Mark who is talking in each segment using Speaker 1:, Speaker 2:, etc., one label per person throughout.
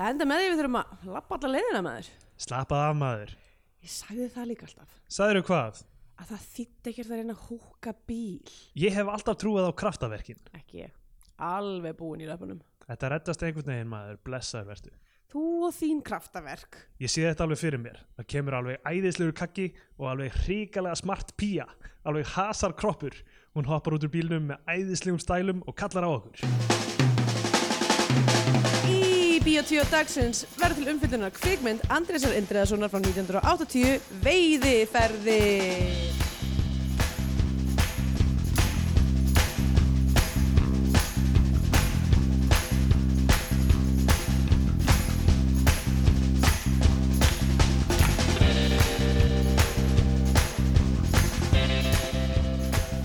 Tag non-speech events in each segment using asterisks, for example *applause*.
Speaker 1: Það enda með því við þurfum að lappa alla leiðina maður.
Speaker 2: Slappað af maður.
Speaker 1: Ég sagði það líka alltaf.
Speaker 2: Sæður hvað?
Speaker 1: Að það þýtti ekkert að reyna að húka bíl.
Speaker 2: Ég hef alltaf trúið á kraftaverkin.
Speaker 1: Ekki ég. Alveg búin í löpunum.
Speaker 2: Þetta reddast einhvern veginn maður, blessaður vertu.
Speaker 1: Þú og þín kraftaverk.
Speaker 2: Ég sé þetta alveg fyrir mér. Það kemur alveg æðislegur kakki og alveg hrikalega smart pía. Alveg hasar kroppur. Hún hoppar út úr bílnum með æðislegum stælum og kallar á okkur.
Speaker 1: Í Bíotíu dagsins verður til umfyllunar kvikmynd Andrésar Indriðasonar frá 1980 Veiðiferði.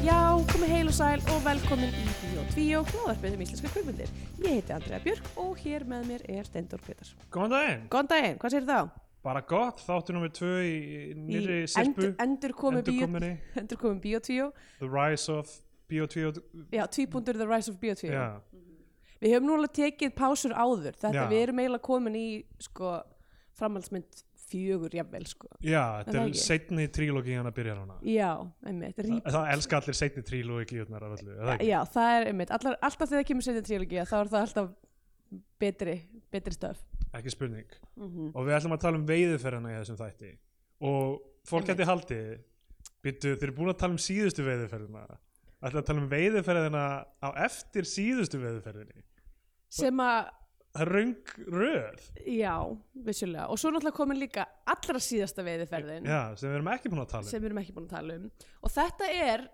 Speaker 1: Já, komið heil og sæl og velkomin í Og hlóðarpið um íslenska kvikmyndir. Ég heiti Andrea Björk og hér með mér er Steindor Peters.
Speaker 2: Góðan daginn.
Speaker 1: Góðan daginn, hvað sér þá?
Speaker 2: Bara gott, þáttu nummer tvö í nýri
Speaker 1: Í
Speaker 2: sirpu.
Speaker 1: endur, endur komið *laughs* Bíotíu.
Speaker 2: The Rise of Bio2.
Speaker 1: Já, tvíbundur The Rise of Bíotíu.
Speaker 2: Já,
Speaker 1: Við höfum nú alveg tekið pásur áður. Þetta
Speaker 2: Já.
Speaker 1: við erum eiginlega komin í sko, framhaldsmynd fjögur jafnvel sko.
Speaker 2: Já þetta er setni trílógían að byrja hana.
Speaker 1: Já, einmitt. Rí...
Speaker 2: Það elska allir setni trílógíunar af öllu, eða ekki?
Speaker 1: Já, það er einmitt. Allar, alltaf þegar það kemur setja trílógi þá er það alltaf betri, betri stöf.
Speaker 2: Ekki spurning.
Speaker 1: Mm
Speaker 2: Og við ætlum að tala um veiðuferðina í þessum þætti. Og fólk
Speaker 1: Einmitt.
Speaker 2: geti haldið, byttu, þeir eru búin að tala um síðustu veiðuferðina. ætla að tala um veiðuferðina á eftir síðustu veiðuferðinni.
Speaker 1: Sem að,
Speaker 2: röng röð.
Speaker 1: já, vissulega. Og svo er náttúrulega komin líka allra síðasta veiðiferðin
Speaker 2: Já, sem við erum ekki búin að tala um.
Speaker 1: sem við erum ekki búin að tala um. Og þetta er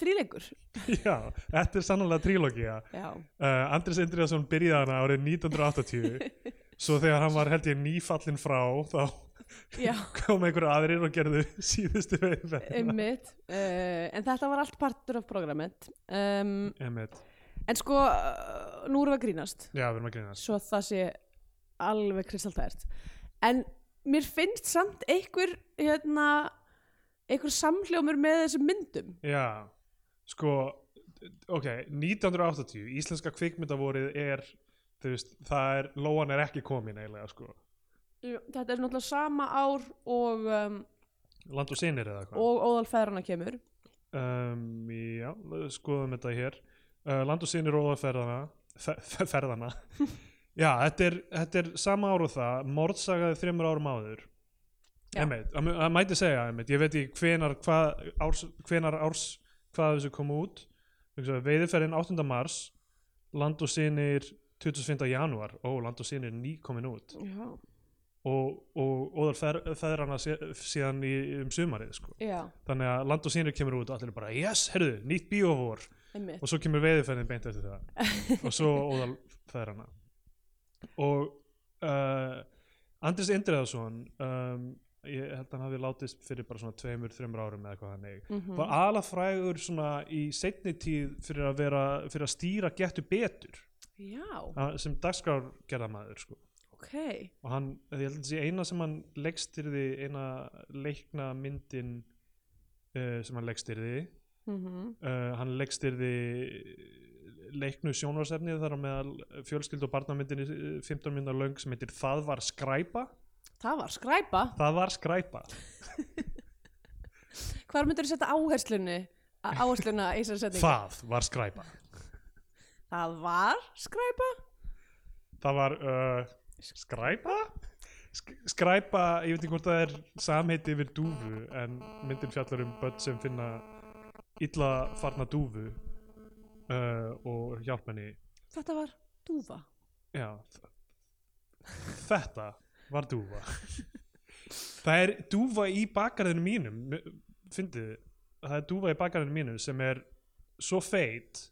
Speaker 1: þríleikur. *laughs*
Speaker 2: Já, þetta er sannlega trílógía.
Speaker 1: Já,
Speaker 2: Uh, Andris Indriðarsson byrjaði hana árið 1980 *laughs* svo þegar hann var held ég nýfallin frá þá
Speaker 1: já. *laughs*
Speaker 2: kom einhverju aðrir og gerðu síðustu
Speaker 1: einmitt uh, en þetta var allt partur af programmet um. En sko uh, nú erum við að grínast.
Speaker 2: Já, við erum að grínast.
Speaker 1: Svo það sé alveg kristaltært. En mér finnst samt einhver hérna einhver samhljómur með þessum myndum.
Speaker 2: Já, sko ok, 1980 íslenska kvikmyndavorið er þú veist, það er, lóan er ekki komin eiginlega sko,
Speaker 1: þetta er náttúrulega sama ár og um,
Speaker 2: land og sinir eða hvað
Speaker 1: og óðal feðrana kemur.
Speaker 2: Um, Já, skoðum þetta hér uh, land og sinir og ferðana fe, fe, ferðana Já, þetta er, þetta er sama ár og það mordsagaði þreymur árum áður
Speaker 1: Já.
Speaker 2: Einmitt, að að mæti segja einmitt, ég veit ekki hvenar, hvað, árs, hvenar árs hvað þessu kom út veiðiferðin 8. mars land og sinir 25. janúar ó, land og sinir ný komin út
Speaker 1: já,
Speaker 2: og, og óðal fer, feðrana sé, síðan í, um sumarið sko. þannig að land og sinir kemur út og allir bara yes, herðu, nýtt bíóhór
Speaker 1: einmitt.
Speaker 2: Og svo kemur veiðiferðin beint eftir það. *laughs* Og svo óðal feðrana og uh, Andris Indriðarsson um, ég held að hann hafi látist fyrir bara svona tveimur, þreimur árum eða eitthvað þannig.
Speaker 1: Mhm.
Speaker 2: var aðla frægur svona í seinni tíð fyrir að vera fyrir að stýra getur betur. Að- sem dagskrár gerðamaður sko.
Speaker 1: ok.
Speaker 2: Og hann, ég held að þessi eina sem hann leikstyrði, eina leikna myndin uh, sem hann leikstyrði
Speaker 1: mhm.
Speaker 2: Uh, hann leikstyrði leiknu sjónvarsefnið þar á meðal fjölskyld og barnamyndinni eh, 15 minna löng sem heitir Það var skræpa.
Speaker 1: Það var skræpa?
Speaker 2: Það var skræpa.
Speaker 1: Hvar myndir þú setja áherslunni? Áhersluna í þessari setningu?
Speaker 2: Það var skræpa.
Speaker 1: Það var skræpa?
Speaker 2: Það var uh, skræpa? Sk skræpa, ég veit ekki hvort það er samheiti yfir dúfu en myndin fjallar um börn sem finna illa farna dúfu uh, og hjálp henni
Speaker 1: Þetta var dúfa.
Speaker 2: Já, þetta var dúfa. *laughs* það er dúfa í bakarðinu mínum, fyndið, það er dúfa í bakarðinu mínum sem er svo feit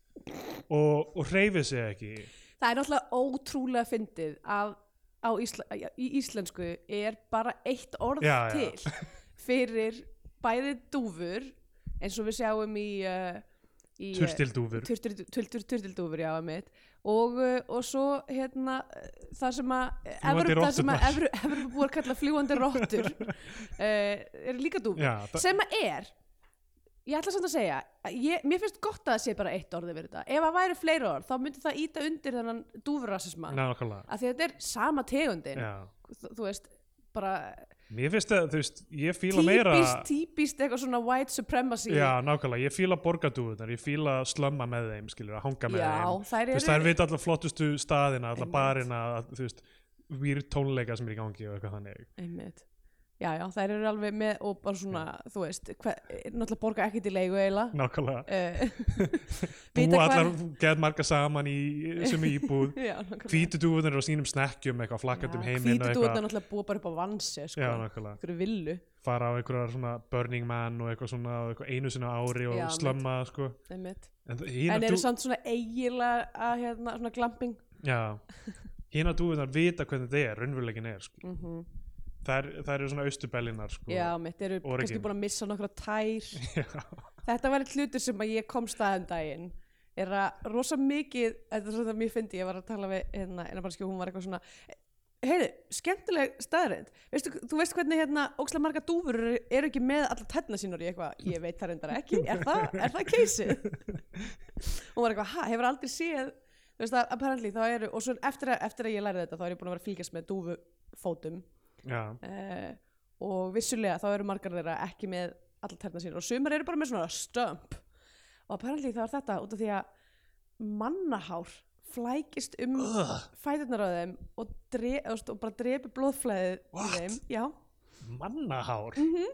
Speaker 2: og, og hreyfið sig ekki.
Speaker 1: Það er náttúrulega ótrúlega fyndið að Ísla, í íslensku er bara eitt orð
Speaker 2: Já, já.
Speaker 1: til *laughs* fyrir bæði dúfur eins og við sjáum í, uh, í uh,
Speaker 2: Turtildúfur.
Speaker 1: turtildúfur, já, mitt og, uh, og svo hérna það sem að að. Evróp búið að kalla fljúandi róttur *laughs* eru líka dúfur sem að er ég ætla samt að segja að ég, mér finnst gott að það sé bara eitt orð yfir þetta ef það væri fleiri orð þá myndi það íta undir þennan dúfurrassisma
Speaker 2: nákvæmlega
Speaker 1: af því að þetta er sama tegundin
Speaker 2: Já.
Speaker 1: þú veist, bara
Speaker 2: Mér finnst það, þú veist, ég fíla meira
Speaker 1: típist, típist eitthvað svona white supremacy.
Speaker 2: Já, nákvæmlega, ég fíla borgadúðunar ég fíla slömma með þeim, skilur, að hanga með
Speaker 1: Já,
Speaker 2: þeim.
Speaker 1: þær
Speaker 2: Þú veist, þær veit allar flottustu staðina,
Speaker 1: Einmitt.
Speaker 2: barina að- þú veist, výr tónleika sem er í gangi og eitthvað þannig.
Speaker 1: Einmitt já, já, þær eru alveg með og bara svona, þú veist hver, náttúrulega borga ekkert í leigu eiginlega.
Speaker 2: Nákvæmlega,
Speaker 1: uh, *laughs* *laughs*
Speaker 2: búa allar geð marga saman í sem *laughs* íbúð.
Speaker 1: Já,
Speaker 2: dúðunar á sínum snekkjum eitthvað flakkat um heiminn og
Speaker 1: hvítu dúðna
Speaker 2: eitthvað.
Speaker 1: náttúrulega búa bara upp á vansi sko,
Speaker 2: Já, nákvæmlega,
Speaker 1: einhverju villu.
Speaker 2: Fara á einhverjar svona Burning Man og eitthvað svona eitthvað einu sinna ári og
Speaker 1: Já,
Speaker 2: slömma sko.
Speaker 1: einmitt.
Speaker 2: en
Speaker 1: en
Speaker 2: hína
Speaker 1: eru samt svona eiginlega að hérna, svona glamping?
Speaker 2: Já, hína dúðunar vita hvernig þetta er, raunveruleikin er sko.
Speaker 1: mm
Speaker 2: þær, þær eru svona austubellinar sko.
Speaker 1: já, mitt eru kannski búin að missa nokkra tær. *laughs* Þetta var eitt hlutur sem að ég komst að um daginn. Er að rosa mikið þetta er svona það mér fyndi, ég var að tala við hérna, eina mannski og hún var eitthvað svona heyrðu, skemmtileg staðrind Veistu, þú veist hvernig hérna, ókslega marga dúfur eru, eru ekki með allar tærna sínar? Í eitthvað ég veit það reyndar ekki, er það, er það keysið? *laughs* hún var eitthvað, ha, hefur aldrei séð? Þú veist að apparently þá eru og svo eftir að, eftir að ég lærði þetta þá er ég búin að vera að fylgjast með dúfufótum. Uh, og vissulega þá eru margar þeirra ekki með allar tærna sínar og sumar eru bara með svona stömp og apparently þá er þetta út af því að mannahár flækist um
Speaker 2: Ugh.
Speaker 1: fæturnar á þeim og, dre, þú veist, og bara drepi blóðflæðið í þeim já.
Speaker 2: mannahár
Speaker 1: Mhm.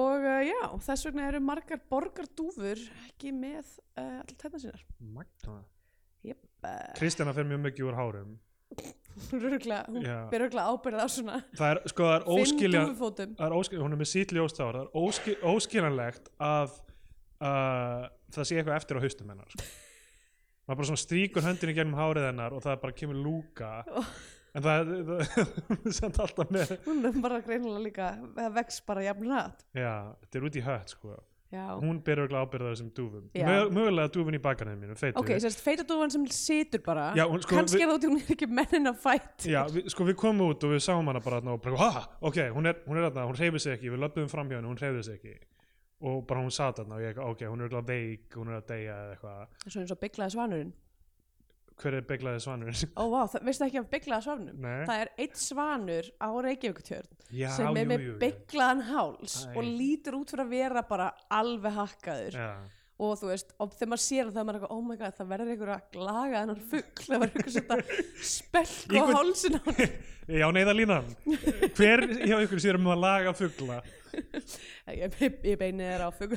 Speaker 1: og uh, já, þess vegna eru margar borgardúfur ekki með uh, allar tærna sínar
Speaker 2: Magna.
Speaker 1: yep. uh,
Speaker 2: Kristjana fer mjög mikið úr hárum
Speaker 1: hún er ber örgulega ábyrð á svona
Speaker 2: það er, sko, það er
Speaker 1: fimm
Speaker 2: óskilja
Speaker 1: dúfufótum
Speaker 2: það er óskil, hún er með sítt ljóst hár það er óskil, óskiljanlegt að uh, það sé eitthvað eftir á haustum hennar sko. maður bara svona stríkur höndinni gegnum hárið hennar og það bara kemur lúka en það er- *laughs* samt alltaf með
Speaker 1: hún er bara greinilega líka það vex bara jafn hratt.
Speaker 2: Já, þetta er út í hött sko.
Speaker 1: Já.
Speaker 2: hún ber örgulega ábyrða þessum dúfum. Mög, mögulega dúfun í bakarnið mínu
Speaker 1: ok, sérst feitadúfan sem situr bara.
Speaker 2: Já, hún- sko,
Speaker 1: kannski hún er ekki mennin að fætt
Speaker 2: Já, við, sko við komum út og við sáum hana bara og bara, ha, ok, hún er, hún þarna, hún hreyfir sig ekki, við löpum fram hjá henni, hún hreyfir sig ekki. Og bara hún sat þarna og ég, ok, hún er örugglega veik, hún er að deyja eða eitthvað,
Speaker 1: svo eins og bygglaði svanurinn
Speaker 2: hver er beglaði svanurinn? *laughs*
Speaker 1: ó vá, það, veistu ekki af bygglaði svanunum
Speaker 2: Nei,
Speaker 1: það er eitt svanur á Reykjavíkutjörn sem er með bygglaðan háls
Speaker 2: Æ.
Speaker 1: og lítur út fyrir að vera bara alveg hakkaður.
Speaker 2: Já,
Speaker 1: og þú veist, og þegar maður sér það það er maður eitthvað, oh my god, það verður einhver að laga þennan fugg, það verður einhver setja *laughs* spelk á hálsin á hann. *laughs*
Speaker 2: Já neyða línan, hver hjá ykkur sér um að laga fugla?
Speaker 1: ég, ég, beini þér á fugg,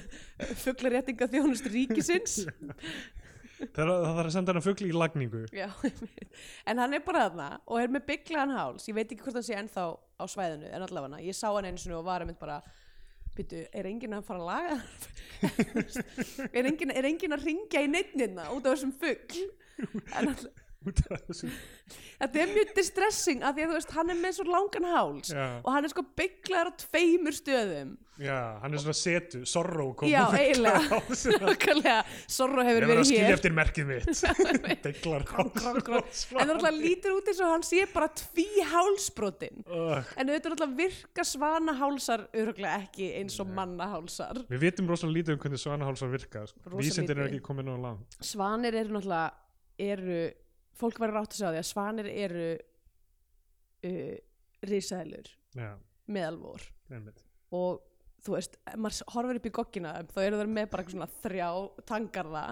Speaker 1: fugglaréttinga þjónust ríkisins
Speaker 2: Það, það þarf að senda hana fugli í lagningu.
Speaker 1: Já, *laughs* en hann er bara þarna og er með bygglaðan háls, ég veit ekki hvort hann sé ennþá á svæðinu, en allavega ég sá hann sinni og var einmitt bara Býtu, er enginn að fara að laga *laughs* enginn, er enginn að ringja í neittnina út af þessum fugg en all,
Speaker 2: Út af þessu.
Speaker 1: Þetta er mjög distressing af því að þú veist, hann er með svo langan háls
Speaker 2: Já.
Speaker 1: og hann er sko bygglaður á tveimur stöðum
Speaker 2: Já, hann er svona setu, sorrow kom
Speaker 1: Já, eiginlega. *laughs* Nákvæmlega, Sorro
Speaker 2: Ég
Speaker 1: hefur
Speaker 2: verð að
Speaker 1: verið
Speaker 2: skilja
Speaker 1: hér
Speaker 2: eftir merkið mitt. *laughs* *laughs*
Speaker 1: Krok, krok. en það náttúrulega lítur út eins og hann sé bara tví hálsbrotin
Speaker 2: Ugh.
Speaker 1: En auðvitað náttúrulega virka svanahálsar örgulega ekki eins og mannahálsar.
Speaker 2: Við vitum rosalega lítið um hvernig svanahálsar virka sko. Vísindin er ekki komin á land
Speaker 1: Svanir eru náttúrulega, eru, fólk verður átt að segja á því að svanir eru uh, risaðlur
Speaker 2: Já,
Speaker 1: meðalvor og þú veist, maður horfir upp í þeim, þá eru þeir með bara svona þrjá tangarða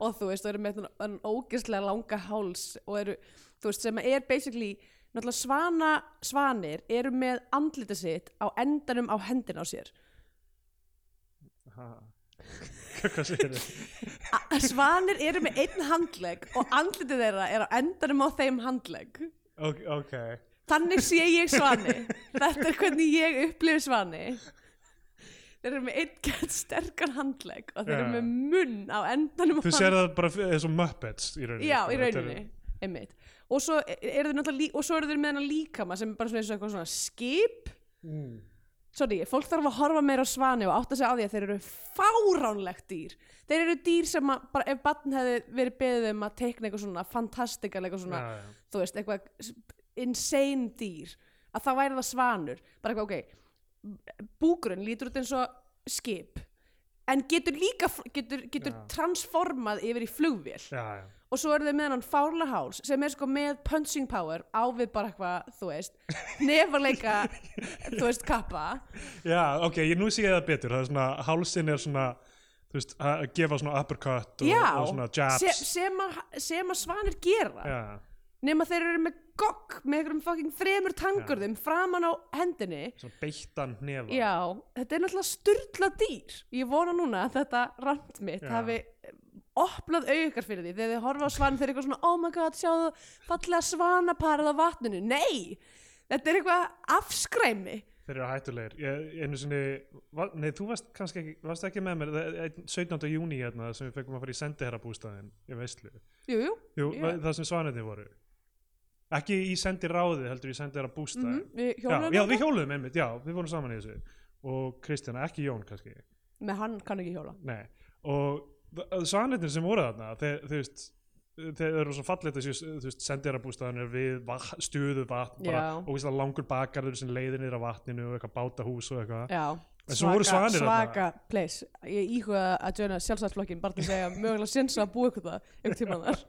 Speaker 1: og þú veist, þau eru með þann ógeðslega langa háls og eru, þú veist, sem er basically, náttúrulega svana svanir eru með andlita sitt á endanum á hendina á sér.
Speaker 2: Ha. *laughs*
Speaker 1: Svanir eru með einn handlegg og andlitið þeirra er á endanum á þeim handlegg.
Speaker 2: Ok, ok.
Speaker 1: Þannig sé ég svani. Þetta er hvernig ég upplifi svani. Þeir eru með einn sterkan handlegg og þeir eru með munn á endanum á
Speaker 2: Þú sér það bara eins og Muppets í rauninni.
Speaker 1: Já, í rauninni, einmitt. Og svo eru þeir náttúrulega lí- og svo eru þeir með hennar líkama sem er bara svona eins og eitthvað svona skip.
Speaker 2: Mm.
Speaker 1: Sorry, fólk þarf að horfa meira á svani og átta sig á því að þeir eru fáránlegt dýr. Þeir eru dýr sem að bara ef barn hefði verið beðið um að teikna eitthvað svona fantastikal eitthvað svona
Speaker 2: já, já.
Speaker 1: þú veist, eitthvað insane dýr að þá væri það svanur. Bara eitthvað, ok búkurinn lítur út eins og skip en getur líka getur, getur
Speaker 2: Já.
Speaker 1: transformað yfir í flugvél.
Speaker 2: Já, já,
Speaker 1: og svo eru þau með hann fárla háls sem er sko með punching power á við bara eitthvað, þú veist *laughs* nefaleika, þú veist, kappa.
Speaker 2: Já, ok, ég nú sé það betur. Það er svona, hálsinn er svona þú veist, að gefa svona uppercut og, og svona jabs.
Speaker 1: sem, sem, að, að svanir gera nema þeir eru með gogg með einhverjum fucking þremur tangurðum framan á hendinni.
Speaker 2: Svona beittan nefa
Speaker 1: já, þetta er náttúrulega styrla dýr. Ég vona núna að þetta rand mitt
Speaker 2: Já.
Speaker 1: hafi opnað aukar fyrir því. Þegar þið horfa á svan þeir eru eitthvað svona oh my god, sjáðu fallega svanaparið á vatninu. Nei, þetta er eitthvað afskræmi.
Speaker 2: Þeir eru hættulegir. Ég, einu sinni, va, nei þú varst kannski ekki, varst ekki með mér. Það- einn 17. júni hérna sem við fengum að fara í sendiherrabústaðin í veistlu,
Speaker 1: jú, jú,
Speaker 2: jú,
Speaker 1: Já.
Speaker 2: það sem svanirni voru ekki í sendiráði heldur í sendiherrabústaðin
Speaker 1: mm við
Speaker 2: já,
Speaker 1: hjóluðum
Speaker 2: já,
Speaker 1: þarna.
Speaker 2: við hjóluðum einmitt, já, við vorum saman í þessu. Og Kristjana, ekki Jón kannski.
Speaker 1: Með hann kann ekki hjóla.
Speaker 2: Nei, og svanirnir sem voru þarna þeir, þú veist þeir eru svo fallið þessu, er við stuðu vatn
Speaker 1: Já.
Speaker 2: og langur bakarður sem leiðir niður á vatninu og eitthvað bátahús og eitthvað.
Speaker 1: Já,
Speaker 2: þarna.
Speaker 1: svaka place. Ég íhuga að joina sjálfstæðsflokkin bara til að segja mögulega sinns að búa einhvern tímann þar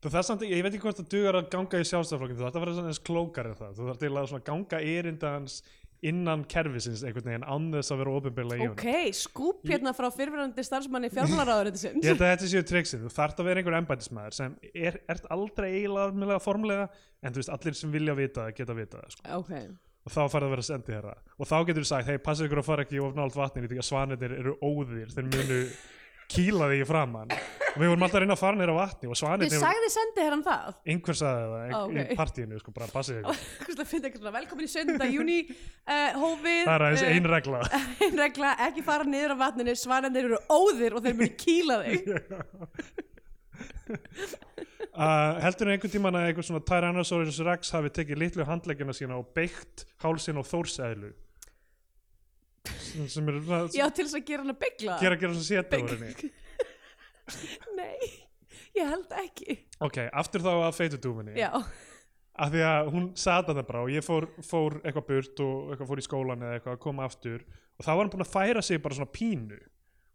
Speaker 2: þú þarf samt, ég veit ekki hvort það dugar að ganga í sjálfstæðarflokkin, þú þarf að vera svona eins klókar en það, þú þarf til að ganga erindans innan kerfisins einhvern veginn án þess að vera ofinbyrlega í honum.
Speaker 1: Ok, skúp hérna frá fyrirverandi starfsmanni fjármálaráðurindisins
Speaker 2: Ég held að þetta séu triksið, þú þarft að vera einhver embætismæður sem er, ert aldrei eiginlega formlega, en þú veist, allir sem vilja vita það geta vita það, sko.
Speaker 1: ok,
Speaker 2: og þá farið að vera sendi herra. Og þá getur þú sagt, hei, passa ykkur að fara ekki of nált vatninu því að svanirnir eru óðir. Þeir munu kýla þig í framann og við vorum alltaf að reyna að fara neyra vatni og
Speaker 1: þið
Speaker 2: svanirnir,
Speaker 1: sagði sendi hér það.
Speaker 2: Einhver sagði það
Speaker 1: Ó, ok.
Speaker 2: í partíinu, sko, bara passa ykkur
Speaker 1: Hvers að finna eitthvað svona velkomin í 17. júni uh, hófið
Speaker 2: það er aðeins
Speaker 1: eh,
Speaker 2: ein regla. *laughs*
Speaker 1: ein regla, ekki fara niður á vatninu svanarnir eru óðir og þeir munu kýla þig. *laughs*
Speaker 2: Uh, *laughs* heldur einhvern tímann að einhver svona Tyrannosaurus Rex hafi tekið litlu handleggina sína og beitt hálsinn og þórseðlu? Sem, sem er
Speaker 1: já, til þess að gera hann að byggla.
Speaker 2: Gera gera svona seta úr henni *laughs*
Speaker 1: nei, ég held ekki.
Speaker 2: Ok, aftur þá að feitudúfinni
Speaker 1: já,
Speaker 2: af því að hún sata það bara og ég fór, fór eitthvað burt og eitthvað fór í skólan eða eitthvað að koma aftur og þá var hann búin að færa sig bara svona pínu.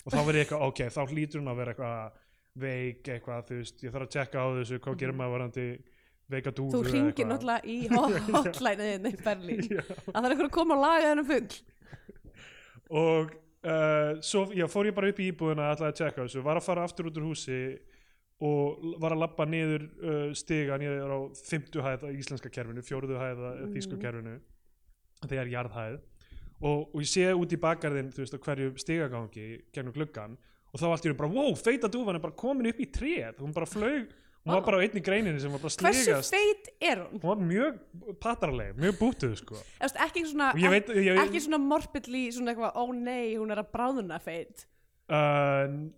Speaker 2: Og þá verið eitthvað, ok, þá hlýtur hún að vera eitthvað veik eitthvað, þú veist, ég þarf að tjekka á þessu, hvað gerir maður varandi veika dúfu
Speaker 1: þú ringir náttúrulega í *laughs* hot- hotline-inn í Berlín. Að það er eitthvað að koma að laga þennan fugg
Speaker 2: og uh, svo já, fór ég bara upp í íbúðina að ætla að tjekka þessu, var að fara aftur út úr húsi og var að labba niður uh, stiga niður á fimmtu hæð á íslenska kerfinu, fjóruðu hæð á
Speaker 1: Mm.
Speaker 2: þýsku kerfinu þegar jarðhæð og, og ég sé út í bakgarðin veist hverju stigagangi gegnum gluggan og þá allt í einu bara, wow, feita dúfan er bara komin upp í tréð, hún bara flög hún var bara á einni greininni sem var bara
Speaker 1: hversu
Speaker 2: slegast
Speaker 1: feit er hún?
Speaker 2: hún var mjög patarleg, mjög bútuð sko.
Speaker 1: Ekki svona,
Speaker 2: veit, ég
Speaker 1: ekki svona morbidly svona eitthvað, ó nei, hún er að bráðuna feit.
Speaker 2: Uh,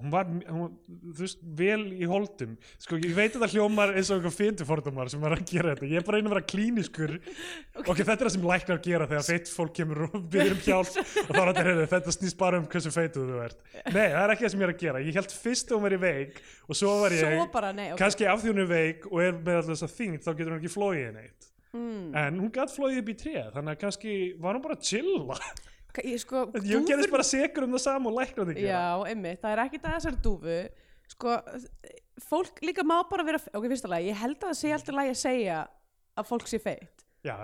Speaker 2: hún var hún, þú veist, vel í holdum. Sko, ég veit að það hljómar eins og eitthvað fyndufordumar sem er að gera þetta, ég er bara einu að vera klíniskur ok, þetta er það sem læknar gera þegar feitt fólk kemur og *laughs* byrður um hjálp *laughs* og þá er þetta, heyrðu, þetta snýst bara um hversu feituð þú ert. Nei, það er ekki það sem ég er að gera, ég held fyrst að hún veri veik og svo var ég,
Speaker 1: svo bara, nei, ok.
Speaker 2: kannski af því hún er veik og er með alltaf þess að þyngd, þá getur hún ekki flóið neitt.
Speaker 1: Mm.
Speaker 2: en hún gætt flóið upp í tréð þannig að kannski var hún bara að chilla
Speaker 1: ég, sko,
Speaker 2: ég gerist bara sekur um það sama og læknar þig
Speaker 1: já, einmitt, það er ekki það þessari dúfu. Sko, fólk líka má bara vera ok, fyrsta lagi, ég held að það sé alltaf lagi að segja að fólk sé feitt.
Speaker 2: Já,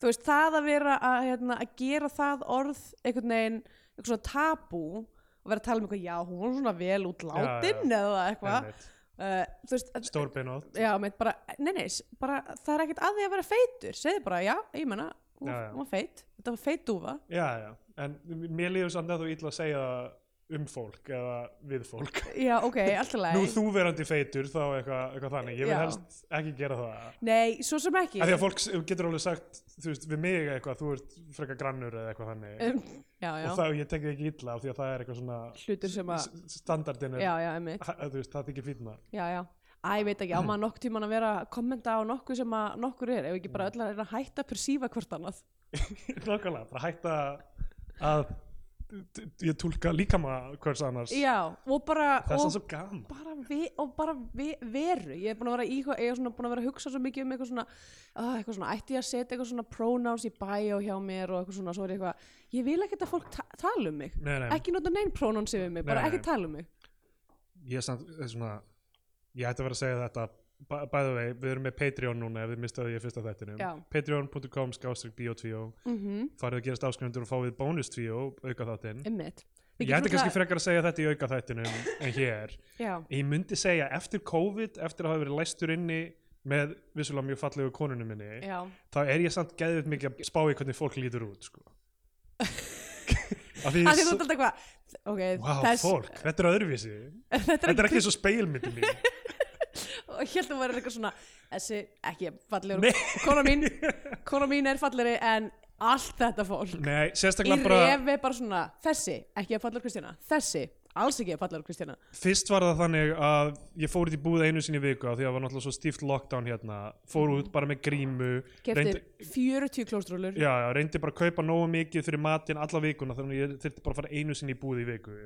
Speaker 1: þú veist, það að vera að, hérna, að gera það orð einhvern veginn, eitthvað svona tabú og vera að tala um eitthvað, já, hún var svona vel út látin eða eitthvað. Uh, að-
Speaker 2: stórbeinótt.
Speaker 1: Já, meitt bara, nei, nei, s- bara það er ekkert að því að vera feitur, segðu bara, já, ég menna hún, var feit, þetta var feit dúfa.
Speaker 2: Já, já, en mér líður samt að þú illa að segja um fólk eða við fólk.
Speaker 1: Já, ok, alltaf leið
Speaker 2: nú þú verandi feitur þá eitthvað, eitthvað þannig. Ég vil
Speaker 1: Já.
Speaker 2: helst ekki gera það.
Speaker 1: Nei, svo sem ekki.
Speaker 2: Af því að fólk getur alveg sagt þú veist, við mig eitthvað, þú ert frekar grannur eða eitthvað þannig.
Speaker 1: Um, já, já,
Speaker 2: og það, ég tek það ekki illa af því að það er eitthvað svona
Speaker 1: hlutur sem að
Speaker 2: standardin er, ha- þú veist, það þykir fínna.
Speaker 1: Já, já Æ, ég veit ekki, á maður nokkuð tíman að vera að kommenta á nokkuð sem að nokkur er, ef ekki bara öll að reyna að hætta að persífa hvort annað. *laughs*
Speaker 2: nákvæmlega, bara hætta að ég tólka líkama hvers annars.
Speaker 1: Já, og bara
Speaker 2: það er
Speaker 1: og
Speaker 2: svo gaman.
Speaker 1: bara, vi, og bara vi, veru. Ég er búin að vera í ég er svona búin að vera að hugsa svo mikið um eitthvað svona, uh, eitthvað svona ætti ég að setja eitthvað svona pronouns í bio hjá mér og eitthvað svona, svo er ég eitthvað ég vil ekki að fólk ta tala um mig.
Speaker 2: Nei, nei,
Speaker 1: ekki nota neinn pronouns yfir mig, bara
Speaker 2: Nei,
Speaker 1: ekki tala um mig.
Speaker 2: Ég er svona ég ætti að vera að segja þetta the way, við erum með Patreon núna ef þið mistaði ég fyrsta þættinum. Patreon.com skástrík bio2
Speaker 1: mm
Speaker 2: farið að gerast áskrifundur og fáið bónus 2 auka þáttinn. Ég ætti kannski
Speaker 1: náttúrulega-
Speaker 2: frekar að segja þetta í auka þættinum en hér.
Speaker 1: Já,
Speaker 2: ég myndi segja eftir COVID eftir að hafa verið læstur inni með vissulega mjög fallegu konunum minni
Speaker 1: já,
Speaker 2: þá er ég samt geðið mikið að spá í hvernig fólk lítur út sko. *laughs* af því,
Speaker 1: því þú
Speaker 2: s-
Speaker 1: ert alltaf eitthvað ok,
Speaker 2: wow,
Speaker 1: þess,
Speaker 2: fólk, þetta er öðruvísi. *laughs*
Speaker 1: Þetta
Speaker 2: þetta er ekki og speilmyndi mín
Speaker 1: og ég held að vera eitthvað svona þessi, ekki fallegur kona mín, kona mín er fallegri en allt þetta fólk.
Speaker 2: Nei,
Speaker 1: í
Speaker 2: sérstaklega bara
Speaker 1: refi bara svona þessi, ekki fallegur Kristjana þessi, alls ekki fallegur Kristjana
Speaker 2: fyrst var það þannig að ég fór út í búð einu sinni í viku af því að það var náttúrulega svo stíft lockdown hérna. Fór út bara með grímu
Speaker 1: keftir
Speaker 2: reyndi,
Speaker 1: 40 klóstrúlur
Speaker 2: já, já, reyndi bara að kaupa nógu mikið fyrir matinn alla vikuna þannig að ég þurfti bara að fara einu sinni í búð í viku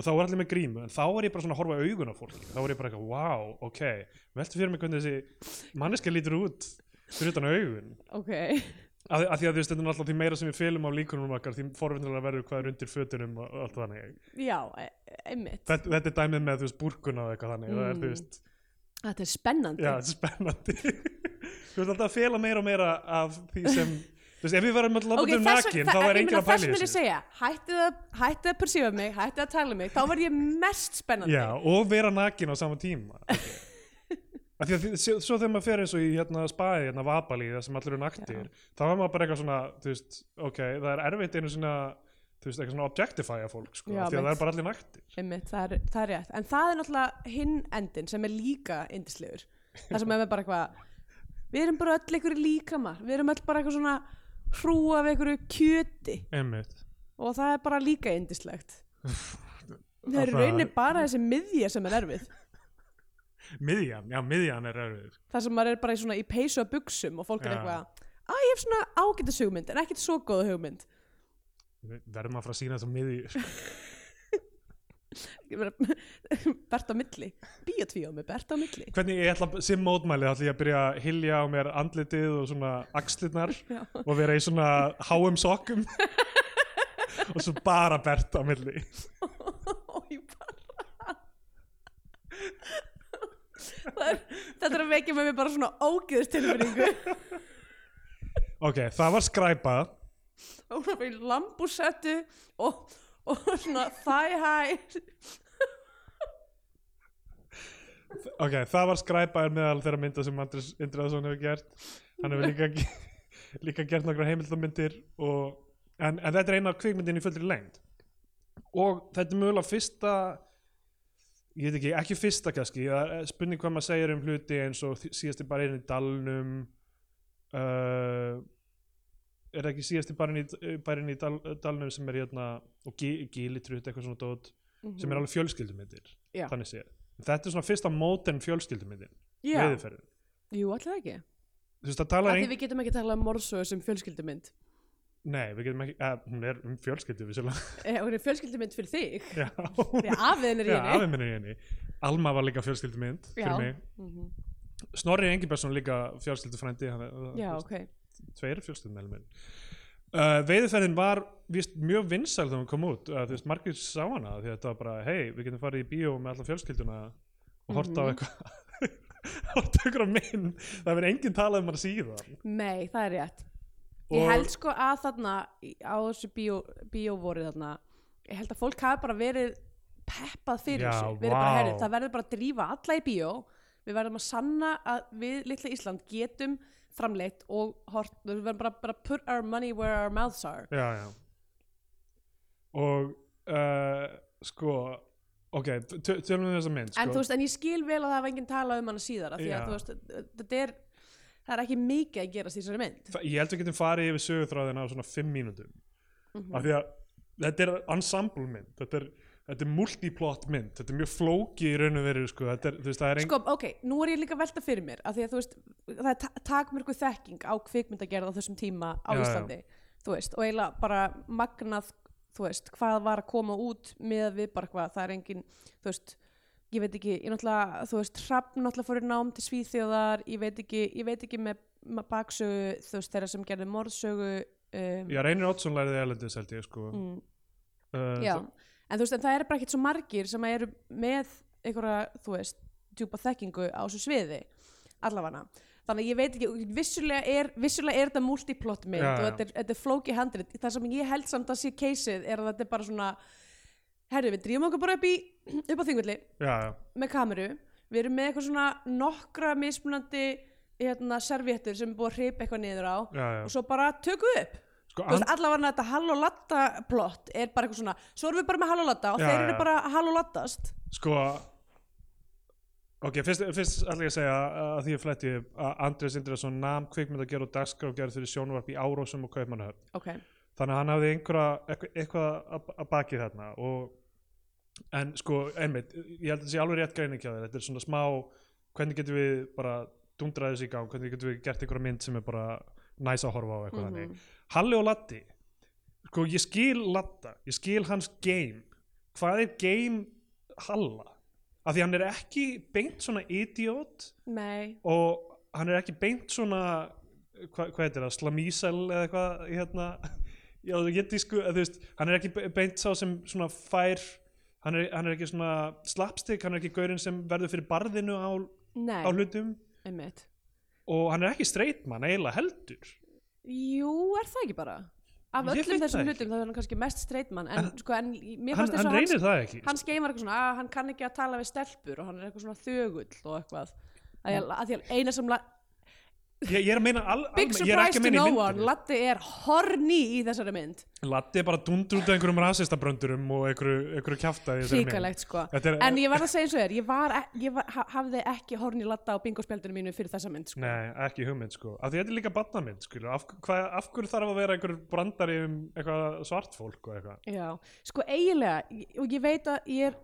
Speaker 2: og þá var allir með grímu en þá var ég bara svona að horfa augun á fólki. Þá var ég bara eitthvað, wow, ok veltu fyrir mig hvernig þessi manneska lítur út fyrir utan augun.
Speaker 1: Ok,
Speaker 2: að, að því að þú veist, þetta er náttúrulega því meira sem við fylgum á líkunum okkar því forvinnilega verður hvað er undir fötunum og allt þannig.
Speaker 1: Já, e- einmitt.
Speaker 2: Þetta, þetta er dæmið með þú veist búrkuna og eitthvað þannig það er þú
Speaker 1: Mm.
Speaker 2: veist,
Speaker 1: þetta er spennandi.
Speaker 2: Já, þetta er spennandi. *laughs* Þú veist alltaf að fela meira og meira af því sem, þú veist, ef við verðum alltaf
Speaker 1: ok,
Speaker 2: um nakin, þá
Speaker 1: ég
Speaker 2: enginn að pæla í
Speaker 1: vil ég
Speaker 2: þessu.
Speaker 1: segja hættið að, hættið að persífa mig, hættið að tala um mig þá verð ég mest spennandi.
Speaker 2: Já, og vera nakin á sama tíma *laughs* af því svo þegar maður fer eins og í hérna spæði, hérna Vabali það sem allir eru naktir, þá er maður bara eitthvað svona þú veist, ok, það er erfitt einu svona þú veist, eitthvað svona objectify að fólk sko,
Speaker 1: Já,
Speaker 2: því að það er bara allir naktir.
Speaker 1: Einmitt, það, er, það er rétt, en það er náttúrulega hinn endin sem er líka yndislegur. Það sem er með bara eitthvað við erum bara öll einhverju líkamar við erum öll bara eitthvað svona hrúa við einhverju kjöti.
Speaker 2: Einmitt.
Speaker 1: Og það er bara líka yndislegt. Það er raunin bara þessi miðja sem er erfið.
Speaker 2: Miðjan, já, miðjan er erfið.
Speaker 1: Það sem maður er bara í svona í peysu að buksum og fólk er
Speaker 2: Já.
Speaker 1: eitthvað að ég hef svona ágætis hugmynd en ekkert svo góða hugmynd.
Speaker 2: Verðum að fara að sína þetta miðju
Speaker 1: Ég *laughs* meina, Bert á milli. Bíotvíó með Bert á milli.
Speaker 2: Hvernig ég ætla sem mótmæli ætla ég að byrja að hilja á mér andlitið og svona axlirnar og vera í svona háum sokkum. *laughs* Og svo bara bert á milli.
Speaker 1: Ói, bara. Það er, Þetta er að vekja með mér bara svona ógeðstilfinningu.
Speaker 2: Ok, það var skræpa.
Speaker 1: Og hún bara í lambúsettu og, og svona thigh high.
Speaker 2: Ok, það var skræpa er meðal þeirra mynda sem Andris Indriðarsson hefur gert. Hann hefur líka, *laughs* líka gert nokkra heimildamyndir og, en, en þetta er eina kvikmyndin í fullri lengd. Og þetta er mögulega fyrsta ég veit ekki, ekki fyrsta kannski. Er spurning hvað maður segir um hluti eins og þi- síðasti bara einu í dalnum uh, er það ekki síðasti bara einu í, bara í dal, dalnum sem er hérna og gílitrut eitthvað svona dót sem er alveg fjölskyldumyndir
Speaker 1: Mhm. Já.
Speaker 2: þannig séð. Þetta er svona fyrsta modern fjölskyldumyndin
Speaker 1: Já,
Speaker 2: veiðiferðin.
Speaker 1: Jú, allir ekki.
Speaker 2: Þú veist ein...
Speaker 1: við getum ekki talað um morðsögu sem fjölskyldumynd.
Speaker 2: Nei, við getum ekki, að, hún er um fjölskyldu vissulega,
Speaker 1: eh, og hún er fjölskyldumynd fyrir þig.
Speaker 2: Já,
Speaker 1: því afiðin er í
Speaker 2: já
Speaker 1: henni.
Speaker 2: afi minn er í henni. Alma var líka fjölskyldumynd fyrir
Speaker 1: Já.
Speaker 2: mig.
Speaker 1: Mhm.
Speaker 2: Snorri Engibertsson líka fjölskyldufrændi er-
Speaker 1: Já, ok
Speaker 2: tveir fjölskyldumæluminn uh, veiðiferðin var víst mjög vinsæl þegar hún kom út uh, veist, margir sá hana því að þetta var bara, hei, við getum farið í bíó með alla fjölskylduna og horta á
Speaker 1: Mhm.
Speaker 2: eitthvað *laughs* horta á eitthvað minn það verður enginn talað um hana síðan.
Speaker 1: Nei, það er rétt. Ég held sko að þarna á þessu bíó, bíóvorið þarna ég held að fólk hafi bara verið peppað fyrir
Speaker 2: Já,
Speaker 1: þessu. Verið bara,
Speaker 2: vá.
Speaker 1: herri, það verður bara að drífa alla í bíó. Við verðum að sanna að við litla Ísland getum framleitt og hort, við verðum bara, bara put our money where our mouths are.
Speaker 2: Já, já. Og uh, sko ok, tö- tölum við um þessa mynd sko.
Speaker 1: en þú veist, en ég skil vel að það hafa enginn talað um hana síðar því að þú veist, þetta er það er ekki mikið að gerast í þessari mynd.
Speaker 2: Þa- ég held við getum farið yfir sögutráðina á svona fimm mínútum.
Speaker 1: Mhm.
Speaker 2: af því að þetta er ensemble mynd þetta er, þetta er multiplot mynd þetta er mjög flóki í raun og veru sko. þetta er, þú veist, það er ein...
Speaker 1: Sko, ok, nú er ég líka velta fyrir mér af því að þú veist, það er ta takmörku þekking á kvikmyndagerð á þessum tíma á
Speaker 2: Já, já.
Speaker 1: Íslandi þú veist, og eiginlega bara magnað þú veist, hvað var að koma út með við bara hvað, það er engin þú veist, ég veit ekki ég náttúrulega, þú veist, Hrafn náttúrulega fór í nám til Svíþjóðar, ég veit ekki ég veit ekki með með baksögu þú veist, þeirra sem gerði morðsögu um,
Speaker 2: Já, Reynir Oddsson læriði elendis held ég sko
Speaker 1: mm,
Speaker 2: uh,
Speaker 1: já, en þú veist, en það er bara ekkert svo margir sem eru með einhverja, þú veist, djúpa þekkingu á þessu sviði, allavega. Þannig að ég veit ekki, vissulega er vissulega er þetta multiplot mynd
Speaker 2: Já,
Speaker 1: og þetta er, þetta er flóki handrit, það sem ég held samt að sé caseið er að þetta er bara svona herru, við drýjum okkur bara upp í upp á þingulli með kameru. Við erum með eitthvað svona nokkra mismunandi hérna, servéttur sem er búið að hripa eitthvað niður á
Speaker 2: já, já.
Speaker 1: og svo bara tökum við upp
Speaker 2: Sko,
Speaker 1: Þú veist, allavega þetta hall og latta plott er bara eitthvað svona, svo erum við bara með hall og
Speaker 2: Já,
Speaker 1: þeir eru
Speaker 2: já.
Speaker 1: bara hall og lattast
Speaker 2: Sko Ok, fyrst, fyrst ætla ég að segja að því ég fletti upp að Andrés Indriðarsson nam kvikmynd að gera og dagskrafgerð fyrir sjónvarp í Árósum og Kaupmannahöfn.
Speaker 1: ok,
Speaker 2: Þannig að hann hafði einhverja, eitthvað, eitthvað að, að baki þarna og en sko, einmitt, ég held að þetta sé alveg rétt greining hjá þér, þetta er svona smá hvernig getum við bara dundraði þessi í gang, hvernig getum við gert einhverja mynd sem er bara næs að horfa á eitthvað
Speaker 1: Mhm.
Speaker 2: þannig. Halli og Latti sko, ég skil Latta, ég skil hans game, hvað er game Halla? Af því hann er ekki beint svona idiot
Speaker 1: nei.
Speaker 2: og hann er ekki beint svona hva, hvað heitir það, slamísel eða eitthvað hérna já, þú getur sko, þú veist, hann er ekki be- beint sá sem svona fær hann er, hann er ekki svona slapstick hann er ekki gaurinn sem verður fyrir barðinu á,
Speaker 1: nei,
Speaker 2: á hlutum.
Speaker 1: Einmitt.
Speaker 2: Og hann er ekki streitmann eiginlega heldur
Speaker 1: jú, er það ekki bara? Af
Speaker 2: Ég
Speaker 1: öllum
Speaker 2: veit
Speaker 1: þessum
Speaker 2: það
Speaker 1: hlutum þá er hann kannski mest streitmann en,
Speaker 2: En-
Speaker 1: sko, en mér
Speaker 2: hann,
Speaker 1: fannst þess
Speaker 2: hann
Speaker 1: að hans,
Speaker 2: reynir það ekki
Speaker 1: hans game var eitthvað svona að hann kann ekki að tala við stelpur og hann er eitthvað svona þögull og eitthvað. Að ég, að ég eina sem la,
Speaker 2: ég, ég er að meina al,
Speaker 1: big
Speaker 2: ég er
Speaker 1: surprise to no one. Latti er horny í þessari mynd.
Speaker 2: Latti er bara dundur út af einhverjum rasistabröndurum og einhverju, einhverju kjafta í þessari mynd.
Speaker 1: Hrikalegt sko.
Speaker 2: Er,
Speaker 1: en ég var að segja eins og þér ég, var, e- ég var, ha- hafði ekki horny Latta á bingospjaldinu mínu fyrir þessa mynd sko.
Speaker 2: Nei, ekki hugmynd sko. Af því þetta er líka barnamynd skilur. Af, hvað, af hverju þarf að vera einhver brandari um eitthvað svart fólk og eitthvað?
Speaker 1: Já, sko eiginlega og ég veit að ég er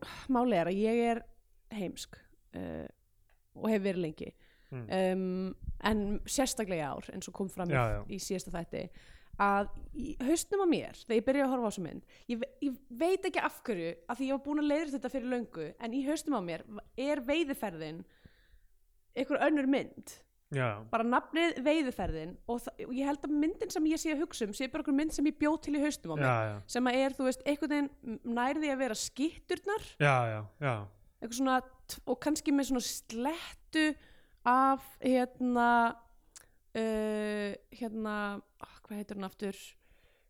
Speaker 1: er að ég er heimsk uh, og hef verið lengi
Speaker 2: Mm.
Speaker 1: um, en sérstaklega ár eins og kom fram
Speaker 2: Já, já.
Speaker 1: í síðasta þætti að í haustnum á mér þegar ég byrjaði að horfa á þessu mynd ég, ég veit ekki af hverju að því ég var búin að leiðra þetta fyrir löngu en í haustnum á mér er veiðiferðin einhver önnur mynd.
Speaker 2: Já,
Speaker 1: bara nafnið veiðiferðin og, ég held að myndin sem ég sé að hugsa um sé bara einhver mynd sem ég bjóð til í haustum á mér sem að er, þú veist, einhvern veginn nærði að vera skitturnar eitthvað svona, og kannski með svona slettu af hérna uh, hérna oh, hvað heitir hún aftur?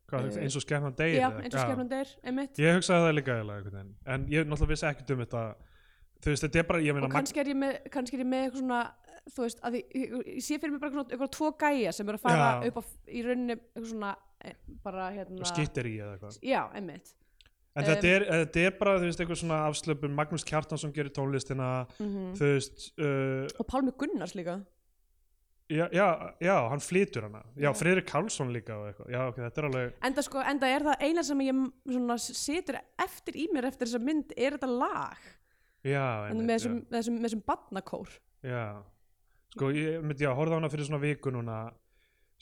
Speaker 2: Hvað,
Speaker 1: Eh,
Speaker 2: eins og skefnan deyr
Speaker 1: já, eins og skefnan deyr, einmitt.
Speaker 2: Ég hugsaði það líka eiginlega en ég náttúrulega vissi ekkert um þetta. Þú veist, þetta er bara, ég meina
Speaker 1: og kannski er ég með, kannski er ég með eitthvað svona þú veist, að ég, ég, sé fyrir mig bara eitthvað, eitthvað tvo gæja sem eru að fara
Speaker 2: Já.
Speaker 1: upp á, í rauninni eitthvað svona, eh, bara hérna
Speaker 2: skittir í eða eitthvað.
Speaker 1: Já, einmitt
Speaker 2: en
Speaker 1: Um,
Speaker 2: þetta, er, þetta er bara, þú veist, eitthvað svona afslöpun. Magnús Kjartansson gerir tónlistina
Speaker 1: mm
Speaker 2: þú veist uh,
Speaker 1: og Pálmi Gunnars líka.
Speaker 2: Já, já, já, hann flytur hana. Já,
Speaker 1: Já.
Speaker 2: Friðrik Karlsson líka og eitthvað. Já, ok, þetta er alveg
Speaker 1: enda sko, enda er það eina sem ég svona situr eftir í mér eftir þessa mynd er þetta lag.
Speaker 2: Já, einmitt,
Speaker 1: með þessum, þessum, þessum badnakór
Speaker 2: já. sko, ég myndi, já, horfði á hana fyrir svona viku núna.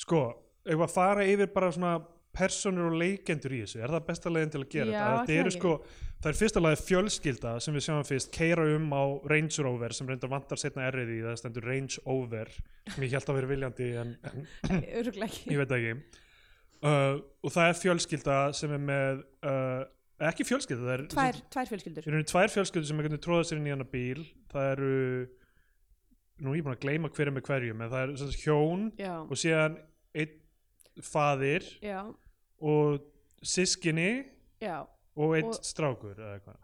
Speaker 2: Sko, eitthvað að fara yfir bara svona personur og leikendur í þessu, er það besta leiðin til að gera
Speaker 1: Já,
Speaker 2: þetta,
Speaker 1: það
Speaker 2: eru sko það er fyrsta lagi fjölskylda sem við sjáum fyrst keira um á Range Rover sem reyndar vantar setna errið í það stendur Range Over sem ég held að vera viljandi en, en *laughs* ég veit það ekki. Uh, og það er fjölskylda sem er með uh, ekki fjölskylda, það er
Speaker 1: tvær, tvær fjölskyldur.
Speaker 2: Í rauninni tvær fjölskyldur sem einhvern veginn tróða sér inn í hana bíl. Það eru nú er ég búin að gleyma hverju með hverjum en það er sem sagt hjón
Speaker 1: já,
Speaker 2: og síðan einn faðir
Speaker 1: já,
Speaker 2: og sískinni
Speaker 1: já.
Speaker 2: og einn
Speaker 1: Og-
Speaker 2: strákur eða eitthvað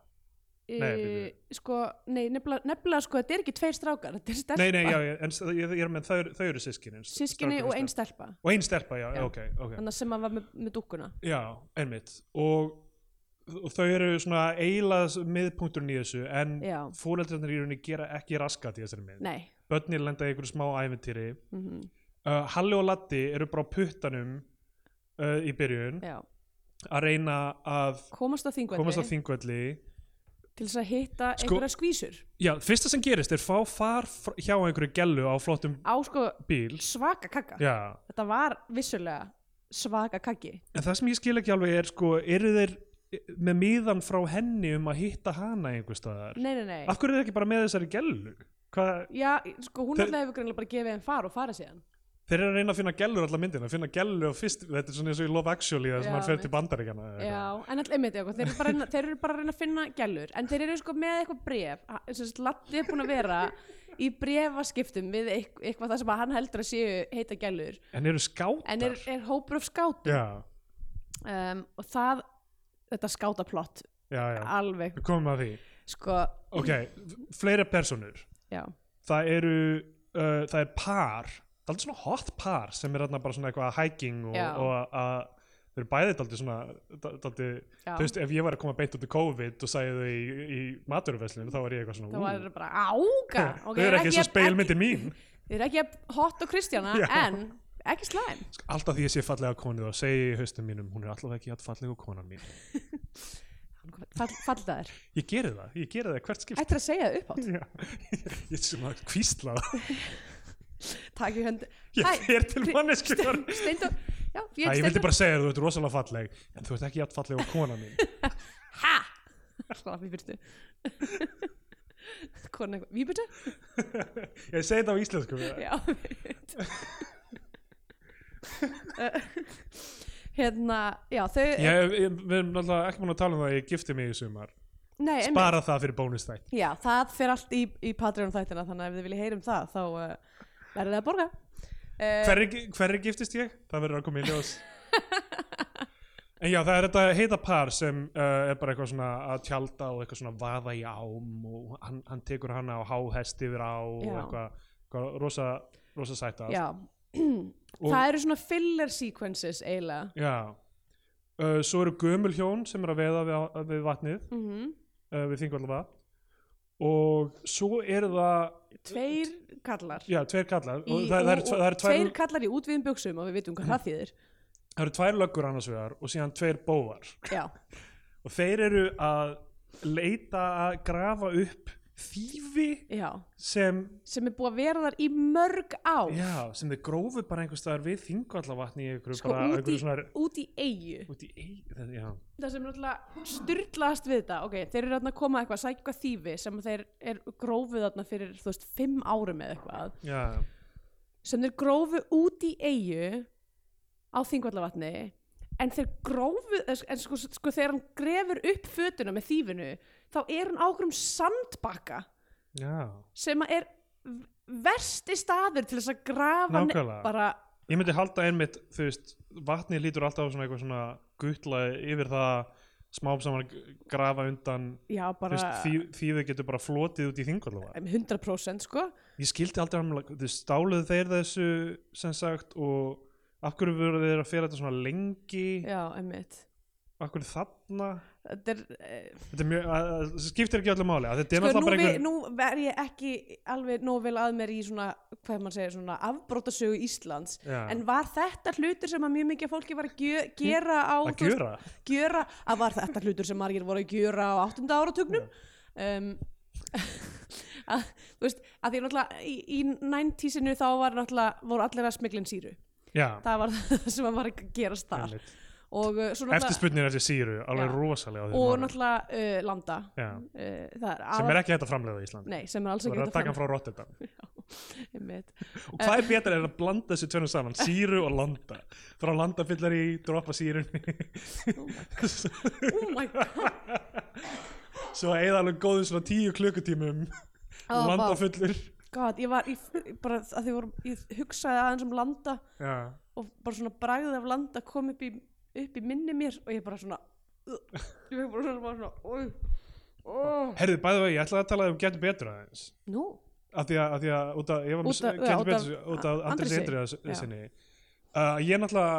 Speaker 1: e,
Speaker 2: Nei, bíddu.
Speaker 1: sko, nei, nefnilega, nefnilega sko, þetta er ekki tveir strákar, þetta er stelpa
Speaker 2: nei, nei, já, já, en s- ég, ég er með þau, þau eru sískinni
Speaker 1: sískinni og ein stelpa.
Speaker 2: Og einn stelpa, já,
Speaker 1: Já.
Speaker 2: ok, ok.
Speaker 1: Þannig sem að var með, með dúkkuna.
Speaker 2: Já, einmitt. Og, og þau eru svona eiginlega miðpunkturinn í þessu en
Speaker 1: Já.
Speaker 2: fóreldrarnir í rauninni gera ekki raskat í þessari mynd.
Speaker 1: Nei.
Speaker 2: Börnir lenda í einhverju smá æventýri
Speaker 1: mm
Speaker 2: uh, Halli og Latti eru bara á puttanum uh, í byrjun
Speaker 1: já.
Speaker 2: að reyna að
Speaker 1: komast á þingvelli.
Speaker 2: þingvelli.
Speaker 1: Til þess að hitta
Speaker 2: Sko-
Speaker 1: einhverja skvísur.
Speaker 2: Já, fyrsta sem gerist er fá far hjá einhverju gellu á flottum
Speaker 1: á sko
Speaker 2: bíl.
Speaker 1: svaka kaka
Speaker 2: já,
Speaker 1: þetta var vissulega svaka kaggi.
Speaker 2: En það sem ég skil ekki alveg er sko, eru þeir með miðan frá henni um að hitta hana einhver staðar?
Speaker 1: nei, nei, nei.
Speaker 2: Af hverju er þeir ekki bara með þessari gellu? Hvað,
Speaker 1: já, sko, hún alltaf hefur greinlega bara gefið þeim far og farið síðan
Speaker 2: þeir eru að reyna að finna gellur allar myndina, finna gellu á fyrst, þetta er svona eins og í Love Actually sem
Speaker 1: Já,
Speaker 2: hann fer til bandaríkjana
Speaker 1: Já,
Speaker 2: eitthvað.
Speaker 1: en alltaf, einmitt, já, þeir, eru bara, að þeir eru bara að reyna að finna gælur en þeir eru sko með eitthvað bref Latti er búin að vera í brefaskiptum við eitth- eitthvað það sem að hann heldur að séu heita gælur
Speaker 2: En eru skátar?
Speaker 1: en er, er hópur af skátum. Um, og það þetta skátaplott
Speaker 2: já, já,
Speaker 1: alveg.
Speaker 2: Við komum að því.
Speaker 1: Sko,
Speaker 2: Ok, fleira personur
Speaker 1: já,
Speaker 2: Það eru, uh, það er par Það er aldrei svona hot par sem er bara svona eitthvað hiking og, og að þau eru bæðið daldið svona daldið,
Speaker 1: já.
Speaker 2: þú veist, ef ég var að koma beint út í COVID og sæði þau í, í maturveslinu þá var ég eitthvað svona,
Speaker 1: það
Speaker 2: ú,
Speaker 1: var bara ága *laughs*
Speaker 2: þau eru ekki svo speilmyndir mín.
Speaker 1: Þið eru ekki hot og Kristjana
Speaker 2: Já.
Speaker 1: en ekki slæm.
Speaker 2: Alltaf því ég sé fallega konið og segi í haustum mínum, hún er alltaf ekki að fallega konan mín. *laughs*
Speaker 1: Fall, fallaðir,
Speaker 2: ég geri það, ég geri það hvert skipt
Speaker 1: ættir að segja það upp átt *laughs*
Speaker 2: Já, ég er svona kvísla það
Speaker 1: takk í hönd
Speaker 2: ég fer til mannesku
Speaker 1: já, ég,
Speaker 2: vildi
Speaker 1: Steindór-
Speaker 2: bara segja þér, þú ert rosalega falleg en þú ert ekki að fallega konan mín. *laughs*
Speaker 1: Ha? Slaf í fyrstu. Hvern eitthvað, výbyrtu?
Speaker 2: ég segi þetta á íslensku.
Speaker 1: Já *laughs* *laughs* Hérna, já, þau
Speaker 2: ég, ég, við erum náttúrulega ekki múin að tala um það að ég gifti mig í sumar.
Speaker 1: Nei,
Speaker 2: spara það fyrir bónustætt
Speaker 1: Já, það fer allt í, í Patreon þættina þannig að ef þið viljið heyra um það þá uh, verður þið að borga uh,
Speaker 2: hverri, giftist ég? það verður að koma í ljós *laughs* en já það er þetta heita par sem uh, er bara eitthvað svona að tjalda og eitthvað svona vaða í ám og hann, hann tekur hana á háhest yfir á og eitthvað, eitthvað rosa, rosa sætt allt.
Speaker 1: Já, *clears throat* það eru svona filler sequences eiginlega
Speaker 2: já. Uh, svo eru gömul hjón sem er að veða við, við vatnið
Speaker 1: mm -hmm.
Speaker 2: uh, við þingvallava og svo eru það
Speaker 1: Tveir kallar.
Speaker 2: Já, tveir kallar.
Speaker 1: Í,
Speaker 2: það, það,
Speaker 1: og,
Speaker 2: það,
Speaker 1: og
Speaker 2: tvær,
Speaker 1: tveir kallar í útviðum buksum og við vitum hvað það þýðir.
Speaker 2: Það eru tvær löggur annars vegar og síðan tveir bóvar *laughs* og þeir eru að leita að grafa upp þýfi sem,
Speaker 1: sem er búið að vera þar í mörg
Speaker 2: já, sem þeir grófu bara einhvers staðar við þingvallavatni í einhverju
Speaker 1: sko út
Speaker 2: svona
Speaker 1: út í eigu
Speaker 2: út í eig, það,
Speaker 1: það sem er náttúrulega styrlaðast við þetta ok, þeir eru þarna að koma eitthvað, sækja þýfi sem þeir er grófuð þarna fyrir þú veist, fimm árum eða eitthvað.
Speaker 2: Já,
Speaker 1: sem þeir grófu út í eigu á þingvallavatni en þeir grófu en sko, sko þegar hann grefur upp fötuna með þýfinu þá er hann ákveðum sandbakka
Speaker 2: já.
Speaker 1: sem er versti staður til þess að grafa bara,
Speaker 2: ég myndi halda einmitt, þú veist vatni lítur alltaf svona eitthvað svona guttla yfir það smám saman grafa undan
Speaker 1: já
Speaker 2: þú
Speaker 1: bara
Speaker 2: veist, því, þau getur bara flotið út í þingvallavatn
Speaker 1: 100% sko.
Speaker 2: Ég skildi hann, þú veist, stáluðu þeir þessu sem sagt og af hverju voru þeir að fyrir þetta svona lengi?
Speaker 1: Já, einmitt.
Speaker 2: Af hverju þarna?
Speaker 1: Þetta er eh,
Speaker 2: þetta mjög, að, að, skiptir ekki öllu máli þetta er
Speaker 1: sko, nú,
Speaker 2: einhver
Speaker 1: nú ver ég ekki alveg nóg vel að mér í svona hvað maður segir, svona afbrótasögu Íslands.
Speaker 2: Já.
Speaker 1: en var þetta hlutur sem að mjög mikið fólki var að gjö, gera á
Speaker 2: að gjöra?
Speaker 1: gjöra, að var þetta hlutur sem margir voru að gjöra á áttunda áratugnum? Um, *laughs* að, þú veist, að því náttúrulega í, í 90-sinu þá var náttúrulega voru allir að smiglin síru
Speaker 2: já,
Speaker 1: það var *laughs* það sem að var að gerast þar.
Speaker 2: Einmitt.
Speaker 1: og uh, svo náttúrulega
Speaker 2: eftirspurnir eftir síru, alveg rosalega
Speaker 1: og náttúrulega uh, landa. Uh, er
Speaker 2: sem er ekki hægt að framlega í Íslandi.
Speaker 1: Nei, sem er alls ekki
Speaker 2: er
Speaker 1: hægt
Speaker 2: að taka hann frá Rotterdam. *laughs* Og hvað er betra en að blanda þessu tvennum saman *laughs* síru og landa? Frá landa fyllar í, droppa sírunni.
Speaker 1: Oh my god.
Speaker 2: Svo að eða alveg góðum svona tíu klukkutímum
Speaker 1: Oh,
Speaker 2: landa
Speaker 1: vá.
Speaker 2: fullur
Speaker 1: god, ég var í, bara að því voru, ég hugsaði aðeins um landa
Speaker 2: já,
Speaker 1: og bara svona bragðið af landa kom upp í, upp í minni mér og ég bara svona uh, ég bara svona, bara svona uh, uh.
Speaker 2: herðu, bæðu vegi, ég ætlaði að tala um getur betur aðeins.
Speaker 1: Nú,
Speaker 2: af því að, af því að út af, ég var með getur betur út af Andris. Indriðas sinni. Uh, ég náttúrulega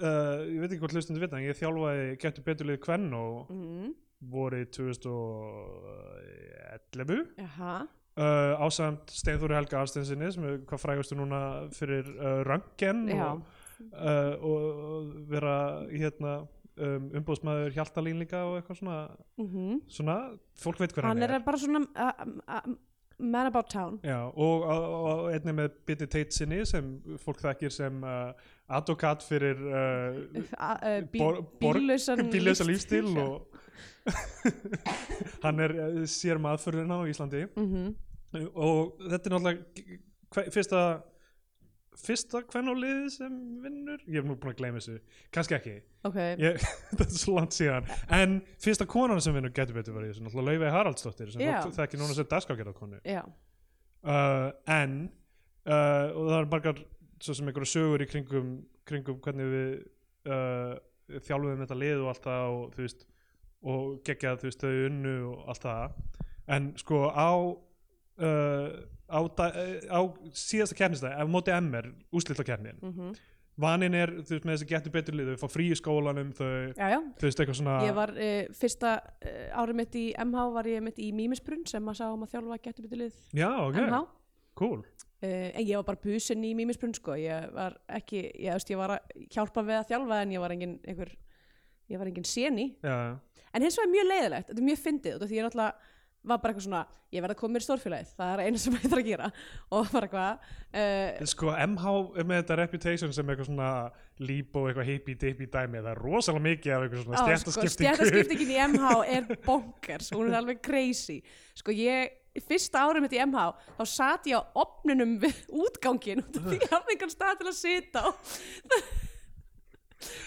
Speaker 2: uh, ég veit ekki hvort hlustundu vita en ég þjálfaði getur betur lið Kvenn og
Speaker 1: mm,
Speaker 2: vorið 2011
Speaker 1: jaha
Speaker 2: uh, ásamt Steinþóri Helga Arstensinni sem er hvað frægastu núna fyrir uh, Röntgen
Speaker 1: já,
Speaker 2: og, uh, og, vera hérna um, umbúðsmaður Hjaltalín líka og eitthvað svona,
Speaker 1: mm
Speaker 2: svona fólk veit hver
Speaker 1: hann
Speaker 2: hann
Speaker 1: er
Speaker 2: er,
Speaker 1: bara svona Man About Town.
Speaker 2: Já, og, og, og einnig með Bitty Tate sinni sem fólk þekkir sem uh, advokat fyrir uh,
Speaker 1: uh, bí,
Speaker 2: Bor- bor-
Speaker 1: bíllausan
Speaker 2: bíllösa lífstíl
Speaker 1: Já. *laughs*
Speaker 2: og *laughs* hann er sér maðurfurðin á Íslandi.
Speaker 1: Mhm.
Speaker 2: Og þetta er náttúrulega fyrsta fyrsta kvennálið sem vinnur? Ég er nú búin að gleyma þessu, kannski ekki.
Speaker 1: Ok,
Speaker 2: ég, *laughs* þetta er svo langt síðan. En fyrsta konan sem vinnur getur betur í þessu Laufey Haraldsdóttir sem
Speaker 1: Já.
Speaker 2: fólk þekki núna sem dagskágerðarkonu
Speaker 1: já.
Speaker 2: Uh, en uh, og það er margar svo sem einhverju sögur í kringum, kringum hvernig við uh, þjálfuðum þetta lið og allt það og og geggjað þau unnu og allt það. En sko á uh, á, uh, á síðasta keppnistæð ef móti MR úslita keppnin
Speaker 1: mm
Speaker 2: vanin er þú veist með þessi getur betur lið þau fá frí í skólanum þau,
Speaker 1: já, já.
Speaker 2: þú veist eitthvað svona
Speaker 1: Ég var uh, fyrsta uh, árið mitt í MH var ég mitt í Mímisbrunn sem að sá um að þjálfa getur byttilið
Speaker 2: já ok,
Speaker 1: MH
Speaker 2: cool.
Speaker 1: Uh, en ég var bara busin í Mímisbrunn sko. Ég var ekki, ég, veist, ég var að hjálpa við að þjálfa en ég var engin einhver, ég var engin séni en hins vegar mjög leiðilegt, þetta er mjög fyndið því ég náttúrulega var bara eitthvað svona ég verð að koma mér í stórfélagið, það er eina sem *laughs* ég þarf að gera. Og bara eitthvað uh,
Speaker 2: Sko MH með þetta reputation sem eitthvað svona líp og eitthvað hippie dippie dæmi það er rosalega mikið af eitthvað svona
Speaker 1: Á, sko,
Speaker 2: stjættaskiptingu
Speaker 1: stjættaskiptingin í *laughs* MH er bonkers, hún er alveg crazy. Sko ég, fyrsta árið mitt í MH þá satt ég á opnunum við útgangin út af því ég hafði einhvern stað til að sita á *laughs*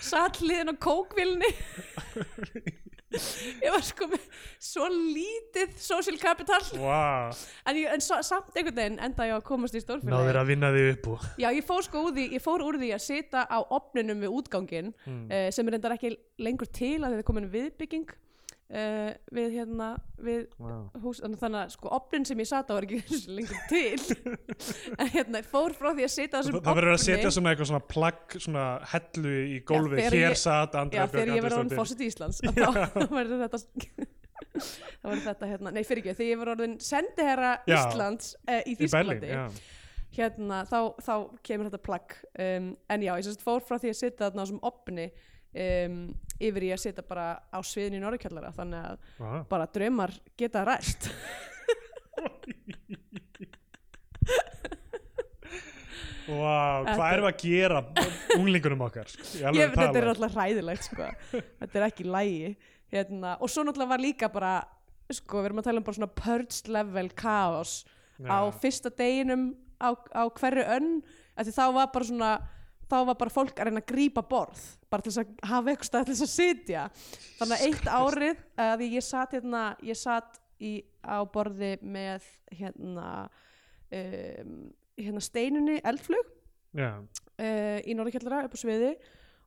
Speaker 1: satt hliðin á kókvilni ég var sko með svo lítið social capital
Speaker 2: wow.
Speaker 1: en, ég, en sa, samt einhvern veginn enda ég að komast í
Speaker 2: Náður
Speaker 1: stórfélagi
Speaker 2: að vinna þig upp og
Speaker 1: Já, ég fór sko úr því, ég fór úr því að sita á opninum við útgangin
Speaker 2: Mm.
Speaker 1: uh, sem er endar ekki lengur til að þetta er komin viðbygging uh, við hérna við
Speaker 2: wow.
Speaker 1: hús, þannig að sko opnin sem ég sat á er ekki *laughs* lengur til. En hérna, ég fór frá því að
Speaker 2: Það,
Speaker 1: þessum
Speaker 2: það verður að setja svona eitthvað svona plagg svona hellu í gólfi
Speaker 1: þegar
Speaker 2: hér satt
Speaker 1: Já,
Speaker 2: Andrea
Speaker 1: þegar ég verið orðin fósitt í Íslands. *laughs* Þá *laughs* verður þetta þá verður þetta hérna, nei fyrir ekki þegar ég verið orðin sendiherra
Speaker 2: Já.
Speaker 1: Íslands uh, í Þísklandi
Speaker 2: já.
Speaker 1: hérna, þá, þá kemur þetta plagg. Um, en já, ég sérst fór frá því að sitja þarna á þessum opni um, yfir í að sitja bara á sviðin í Norrkjallara þannig að
Speaker 2: Aha.
Speaker 1: bara draumar geta ræst *laughs* Þetta-
Speaker 2: hvað erum við að gera unglingunum okkar sko,
Speaker 1: ég, þetta er alltaf hræðilegt sko. þetta er ekki lægi hérna, og svo náttúrulega var líka bara sko, við erum að tala um bara svona purged level chaos á
Speaker 2: Já.
Speaker 1: fyrsta deginum á, á hverju önn þá var bara svona þá var bara fólk að reyna að grípa borð bara til þess að hafa eitthvað stað til þess að sitja. Þannig að eitt árið að því ég satt hérna ég satt í, á borði með hérna um, hérna steinunni eldflug
Speaker 2: Já.
Speaker 1: uh, í Norðurkjallara upp á sviði.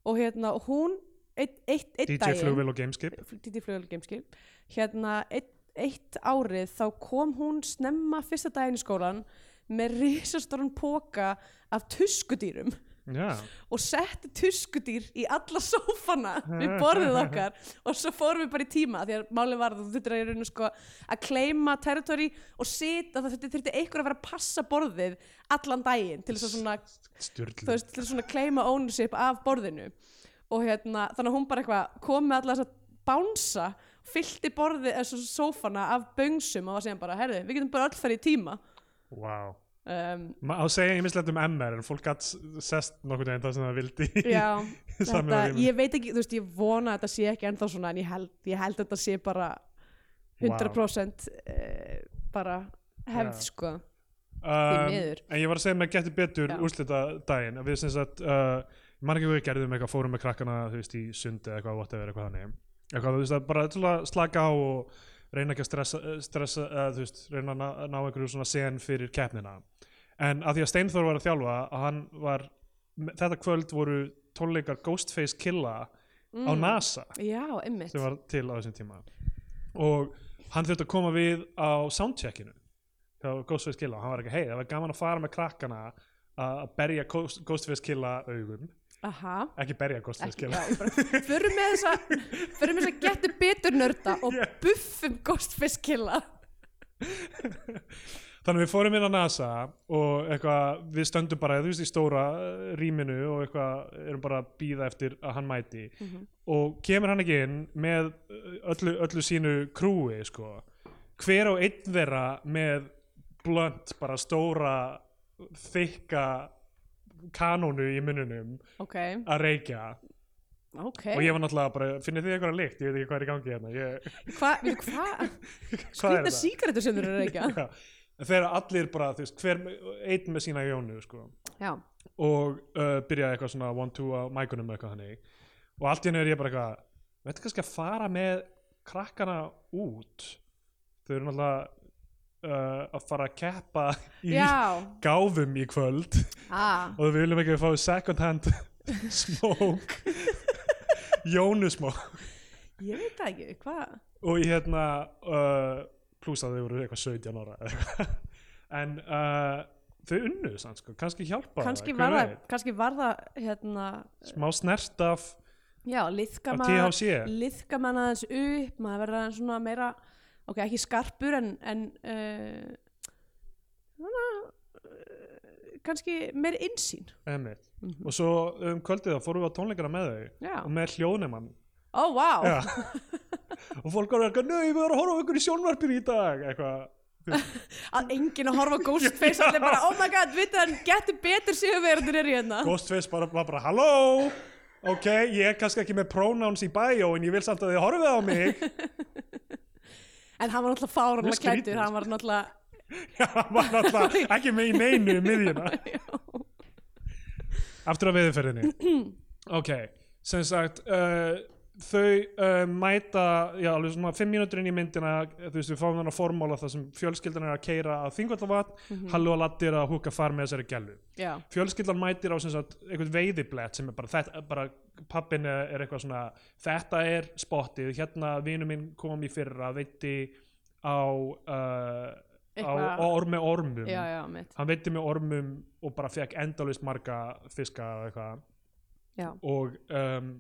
Speaker 1: Og hérna og hún eitt, eitt, eitt
Speaker 2: DJ Flugvél og Gameskip
Speaker 1: DJ Flugvél Gameskip hérna eitt, eitt árið þá kom hún snemma fyrsta daginn í skólan með risastóran póka af tuskudýrum
Speaker 2: Já,
Speaker 1: og setti tuskudýr í alla sófana *laughs* við borðið okkar. Og svo fórum við bara í tíma því að málið var að þú þurftir að, í rauninu sko, að kleima territory og sita það þurfti, einhver að vera að passa borðið allan daginn til þess að svona þú
Speaker 2: stjörnlu
Speaker 1: veist, til að svona claima ownership af borðinu. Og hérna, þannig að hún bara eitthvað kom með alla þess að bánsa fyllti borðið, þessu sófana af böngsum og var síðan bara, herðu, við getum bara öll farið í tíma.
Speaker 2: Wow
Speaker 1: um,
Speaker 2: Ma- Á að segja ýmislegt um MR en fólk gætt sest nokkuð veginn það sem það vildi
Speaker 1: já, *laughs* þetta, ég veit ekki, þú veist, ég vona að þetta sé ekki ennþá svona, en ég held, ég held að þetta sé bara 100% uh, bara hefð,
Speaker 2: Já.
Speaker 1: sko
Speaker 2: um. En ég var að segja með getur betur
Speaker 1: Já.
Speaker 2: úrslita daginn að við sem sagt uh, ég man ekki við gerðum eitthvað fórum með krakkana þú veist í sundi eða eitthvað whatever eitthvað þannig eitthvað þú veist að bara að slaka á og reyna ekki að stressa, stressa uh, þú veist reyna að ná, ná einhverju svona sen fyrir keppnina. En að því að Steinþór var að þjálfa að hann var þetta kvöld voru tónleikar Ghostface Killa á
Speaker 1: Mm.
Speaker 2: NASA
Speaker 1: já,
Speaker 2: sem var til á þessum tíma. Og hann þurfti að koma við á soundcheckinu hjá Ghostface Killa. Og hann var ekki, hei, það var gaman að fara með krakkana að að berja Ghost- Ghostface Killa augum,
Speaker 1: aha.
Speaker 2: Ekki berja
Speaker 1: ekki,
Speaker 2: Killa
Speaker 1: já, ég bara, förum með með þessa getur betur nörda og
Speaker 2: Yeah.
Speaker 1: buffum Ghostface killa
Speaker 2: þannig að við fórum inn á NASA og eitthvað, við stöndum bara þú veist í stóra uh, rýminu og eitthvað erum bara að býða eftir að hann mæti. Og kemur hann ekki inn með uh, öllu, öllu sínu krúi sko. Hver á einn þeirra með blunt, bara stóra þykka kanónu í mununum
Speaker 1: ok,
Speaker 2: að reykja.
Speaker 1: Ok.
Speaker 2: Og ég var náttúrulega bara, finnir þið eitthvað lykt? Ég veit ekki hvað er í gangi hérna. Ég, *laughs*
Speaker 1: hvað,
Speaker 2: er
Speaker 1: skrýtna
Speaker 2: þetta?
Speaker 1: sígarettur sem þeir eru að reykja? *laughs*
Speaker 2: Já. Eru allir bara, þú veist, hver einn með sína jónu, sko.
Speaker 1: Já,
Speaker 2: og uh, byrjaði eitthvað svona one two á mækunum eitthvað hannig og allt í henni er ég bara eitthvað veitu kannski að fara með krakkana út? Þau eru náttúrulega uh, að fara að keppa í
Speaker 1: já.
Speaker 2: gáfum í kvöld.
Speaker 1: Ah,
Speaker 2: og við viljum ekki fá second hand *laughs* smoke. Jónu smoke.
Speaker 1: Ég veit ekki, hvað
Speaker 2: og ég hérna uh, pluss að þau voru eitthvað 17 ára eða eitthvað. en uh, þau unnu sann sko, kannski hjálpa
Speaker 1: kannski var það, kannski var það hérna,
Speaker 2: smá snert af, af THC
Speaker 1: liðka maður aðeins upp maður verður aðeins svona meira ok, ekki skarpur en, en uh, svona uh, kannski meira insýn
Speaker 2: einmitt.
Speaker 1: Mhm.
Speaker 2: og svo um kvöldið þá fórum við á tónleikana með þau
Speaker 1: já,
Speaker 2: og með hljóðnemann.
Speaker 1: Ó, oh, wow. *laughs*
Speaker 2: Og fólk var eitthvað, nau, við erum að horfa á ykkur í sjónvarpinu í dag. Eitthvað,
Speaker 1: að enginn að horfa Ghostface allir bara, oh my god, veit hann, getur betur sigurverðin er hérna.
Speaker 2: Ghostface bara, var bara, halló. Ok, ég er kannski ekki með pronouns í bio en ég vil samt að þið horfið á mig *laughs*
Speaker 1: en hann var náttúrulega fáranlega klættur hann var náttúrulega *laughs*
Speaker 2: Já, hann var náttúrulega ekki með í neinu um miðjuna. *laughs* Aftur að veðurferðinni. *clears throat* Ok, sem sagt uh, þau uh, mæta já, alveg svona fimm mínútur inn í myndina þú veist, við fáum þannig formóla það sem fjölskyldan er að keira á þingvallavat
Speaker 1: Mhm.
Speaker 2: Hallu og Latti er að húka far með þessari gælu
Speaker 1: já,
Speaker 2: fjölskyldan mætir á sem sagt einhvern veiðiblett sem er bara þetta, bara pappin er, eitthvað svona þetta er spottið, hérna vinu minn kom í fyrra, veitti á uh, á,
Speaker 1: Eitthvað-
Speaker 2: á orm með ormum.
Speaker 1: Já, já,
Speaker 2: hann veitti með ormum og bara fekk endalist marga fiska eitthvað. Og, um,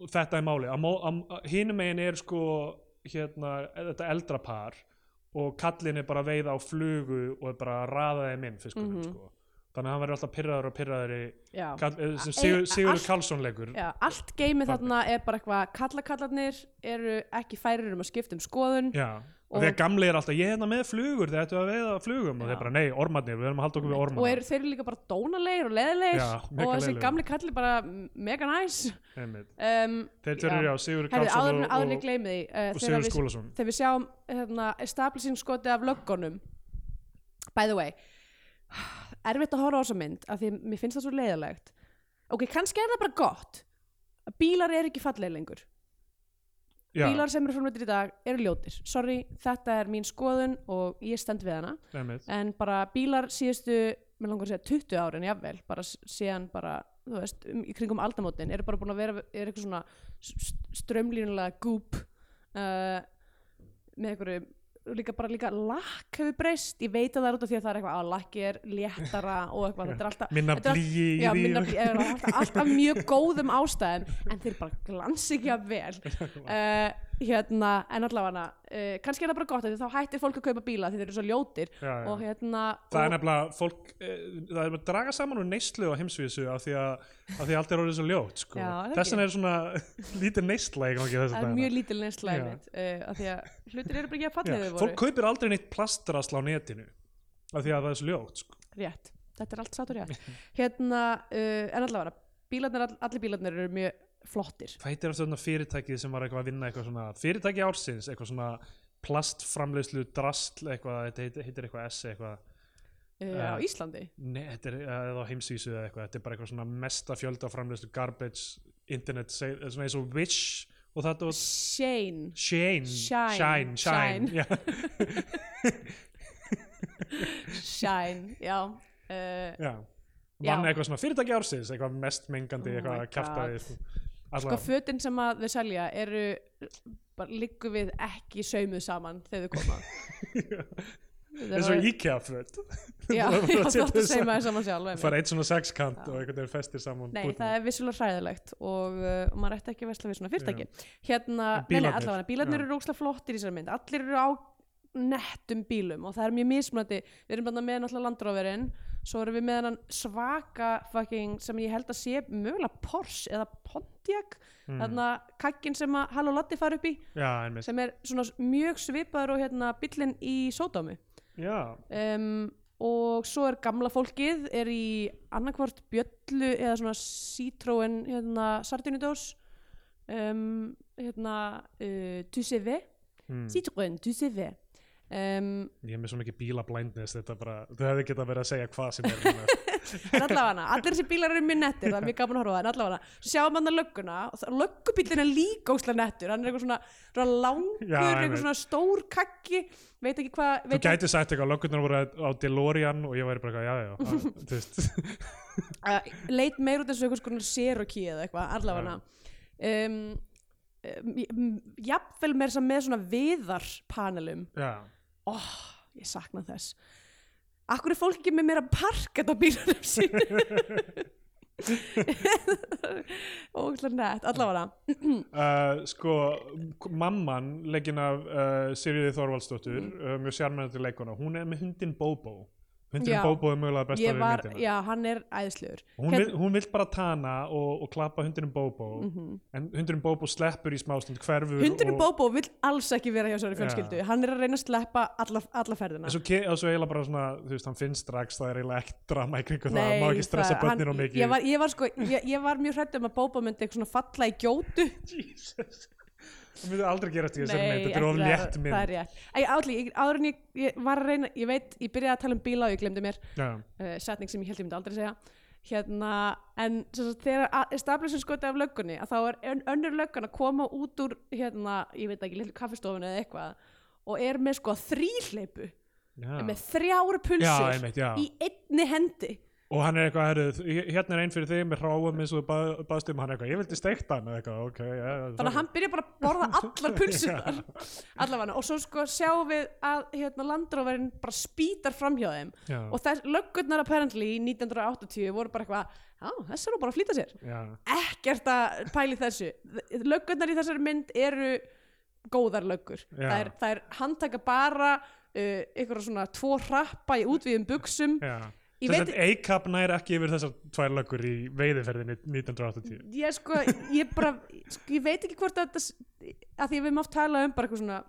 Speaker 2: og þetta er máli hínum megin er sko hérna, þetta eldra par og kallin er bara að veiða á flugu og er bara að raða þeim inn fiskunum
Speaker 1: Mhm.
Speaker 2: sko. Þannig að hann verður alltaf pyrraður og pyrraður í kall, eh, sem Sigur,
Speaker 1: e-
Speaker 2: Sigur
Speaker 1: allt-
Speaker 2: Karlsson leikur.
Speaker 1: Já, allt geimið þarna er bara eitthvað kallakallarnir eru ekki færir um að skipta um skoðun
Speaker 2: Já, og
Speaker 1: Og-
Speaker 2: þegar gamli er alltaf ég er hérna með flugur, þeir ættu að veiða flugum. Og
Speaker 1: Já.
Speaker 2: þeir bara nei, ormarnir, við erum að halda okkur við
Speaker 1: og
Speaker 2: ormarna
Speaker 1: eru, þeir eru líka bara dónalegir og leðilegir og þessi gamli kalli bara mega næs um,
Speaker 2: þeir tverjur já, Sigur
Speaker 1: Herri, áður,
Speaker 2: Karlsson og,
Speaker 1: ég
Speaker 2: og,
Speaker 1: uh,
Speaker 2: og
Speaker 1: þegar,
Speaker 2: Sigur
Speaker 1: við,
Speaker 2: Skúlason.
Speaker 1: þegar við sjáum hérna, establishing skoti af löggunum. By the way erfitt að horfa á þessa mynd af því að mér finnst það svo leiðilegt ok, kannski er það bara gott. Að bílar eru ekki fallega lengur.
Speaker 2: Já,
Speaker 1: bílar sem eru framleitir í dag eru ljótir. Sorry, þetta er mín skoðun og ég stend við hana.
Speaker 2: Einmitt.
Speaker 1: en bara bílar síðustu mér langar að segja 20 árin jafnvel bara síðan bara, þú veist, um, í kringum aldamótin eru bara búin að vera, er eitthvað svona strömlínulega gúp uh, með einhverju líka bara líka lakk hefur breyst. Ég veit að það er út af því að það er eitthvað að lakki er léttara *laughs* og eitthvað, þetta er alltaf
Speaker 2: minna blíi í
Speaker 1: Já,
Speaker 2: því.
Speaker 1: minna blí, er alltaf, alltaf mjög góðum ástæðum en þeir bara glansi ekki að vel. Uh, *laughs* hérna, en allavega uh, kannski er það bara gott af því þá hættir fólk að kaupa bíla því þeir eru svo ljótir
Speaker 2: já, já.
Speaker 1: og hérna
Speaker 2: það er nefnilega fólk eh, það er að draga saman úr neyslu á heimsvísu af því að, af því að allt er orðið svo ljótt sko. Þess vegna er svona *laughs* lítið neysla
Speaker 1: það er mjög lítil neysla uh, af því að hlutir eru bara ekki að
Speaker 2: Já,
Speaker 1: fallið þau
Speaker 2: fólk kaupir aldrei neitt plastrasl á netinu af því að það er svo ljótt sko.
Speaker 1: rétt, þetta er allt satt og rétt hérna, uh, en allavega bílarnir, all, allir bílarnir eru mjög flottir.
Speaker 2: Hvað heitir aftur þarna fyrirtækið sem var eitthvað að vinna eitthvað svona fyrirtæki ársins, eitthvað svona plastframleiðslu drastl eitthvað, þetta heitir, heitir eitthvað S eitthvað.
Speaker 1: Uh, á
Speaker 2: Eh,
Speaker 1: Íslandi?
Speaker 2: Nei, þetta er eða á heimsvísu eða eitthvað, þetta er bara eitthvað svona mesta fjölda framleiðslu garbage, internet, svona eins og Wish og þetta og
Speaker 1: Shane.
Speaker 2: Shane,
Speaker 1: Shine,
Speaker 2: Shine, Shine,
Speaker 1: Shine.
Speaker 2: Já,
Speaker 1: Shine, já. Uh,
Speaker 2: já. Vann eitthvað svona fyrirtæki ársins, eitthvað mest mengandi,
Speaker 1: Oh
Speaker 2: eitthvað oh kjaftaði.
Speaker 1: sko fötin sem að þau selja eru bara liggu við ekki saumuð saman þegar þau koma. *laughs*
Speaker 2: Eins og föt.
Speaker 1: já, *laughs* *laughs*
Speaker 2: að
Speaker 1: þú sauma þau saman. sjálf
Speaker 2: fara eitt svona sexkant og einhvern veginn festir saman
Speaker 1: Nei,
Speaker 2: bútana.
Speaker 1: það er vissulega hræðilegt og uh, maður ætti ekki að vesla við svona fyrirtæki. Hérna,
Speaker 2: En
Speaker 1: nei, nei,
Speaker 2: bílarnir,
Speaker 1: allavega, bílarnir eru ókslega flottir í þessari mynd. Allir eru á nettum bílum og það er mjög mismunandi. Við erum bara með náttúrulega landróverinn svo erum við með svaka fucking, sem ég held að sé mögulega Porsche eða Pontiac
Speaker 2: Mm.
Speaker 1: þarna kakkin sem að Hall og Lotti fara upp í
Speaker 2: Já,
Speaker 1: sem er svona mjög svipaður og hérna bílinn í Sódómi
Speaker 2: já,
Speaker 1: um, og svo er gamla fólkið er í annarkvort bjöllu eða svona Citroen hérna, sardinudós um, hérna uh, tu CV
Speaker 2: mm.
Speaker 1: Citroen tu CV um,
Speaker 2: ég er með svo mikið bíla blindness þetta bara, þú hefði getað verið að segja hvað sem er núna. *laughs*
Speaker 1: en allavega allir þessi bílar eru mjög nettir, það er mjög gaman að horfa en allavega, svo sjáum hann að lögguna og löggubílinn er líka óslega nettur. Hann er eitthvað svona, svona langur,
Speaker 2: Já,
Speaker 1: eitthvað svona stór kakki veit ekki hvað
Speaker 2: þú
Speaker 1: veit
Speaker 2: gæti sagt eitthvað, löggurnar voru á DeLorean og ég væri bara eitthvað, já, já, það- *laughs* þú veist.
Speaker 1: Leit meir út eins og einhvers konar Cherokee eða eitthvað, allavega. Um, um, jafnvel sem með svona viðarpanelum. Oh, ég sakna þess Akkur er fólk ekki með meira parket á bílunum sín *laughs* Ógæslega nett, allavega.
Speaker 2: Uh, sko mamman, leggin af uh, Sigriði Þorvaldsdóttur
Speaker 1: Mm.
Speaker 2: uh, mjög sjármennandi leikona, hún er með hundin Bobo hundin
Speaker 1: Já.
Speaker 2: Bobo er mögulega besta við
Speaker 1: var,
Speaker 2: myndina.
Speaker 1: já, hann er æðislegur.
Speaker 2: Hún,
Speaker 1: Hérna-
Speaker 2: vil, hún vill bara tana og, og klappa hundinum Bobo.
Speaker 1: Mhm.
Speaker 2: en hundinum Bobo sleppur í smástund hverfur
Speaker 1: Hundurinn
Speaker 2: og,
Speaker 1: Bobo vill alls ekki vera hjá svo fjölskyldu. Hann er að reyna að sleppa alla, alla ferðina.
Speaker 2: En svo, svo eiginlega bara svona, þú veist, hann finnst strax það er eiginlega ekkert drama í kringu það, það má ekki stressa
Speaker 1: hann-
Speaker 2: og mikið.
Speaker 1: ég var, ég, var sko, ég, ég var mjög hrætt um að Bobo myndi eitthvað svona falla í gjótu. *laughs*
Speaker 2: Jesus það myndi aldrei gerast í þessari mynd, þetta er of létt
Speaker 1: það
Speaker 2: mynd.
Speaker 1: er rétt. Átli, ég, áður en ég, ég var að reyna ég veit, ég byrjaði að tala um bíla og ég glemdi mér.
Speaker 2: Já,
Speaker 1: uh, setning sem ég held ég myndi aldrei segja. Hérna, en sagt, þegar establishing skoti af löggunni að þá er ön, önnur löggan að koma út úr hérna, ég veit ekki, lillu kaffestofinu eða eitthvað og er með sko er með þrjára
Speaker 2: já,
Speaker 1: pulsur
Speaker 2: einmitt, já.
Speaker 1: í einni hendi
Speaker 2: og hann er eitthvað, herru, hérna er einn fyrir þig með hráum eins og bað, baðst um hann er eitthvað, ég vildi steikta hann. Eitthvað, ok, já,
Speaker 1: þannig að hann byrja bara að borða *laughs* allar pulsunar allavega, og svo sko sjáum við að hérna, landróverinn bara spýtar framhjá þeim.
Speaker 2: Já,
Speaker 1: og þess löggurnar apparently í 1980 voru bara eitthvað þess er nú bara að flýta sér.
Speaker 2: Já,
Speaker 1: ekkert að pæli þessu. Löggurnar í þessari mynd eru góðar löggur. Það er, það er handtaka bara uh, ykkur svona tvo hrappa í útvíðum buksum
Speaker 2: já. Þess að A-Cup nær ekki yfir þessar tvær löggur í veiðiferðinni 1980
Speaker 1: ég sko, ég bara sko, ég veit ekki hvort að þetta að því við mátt tala um bara eitthvað svona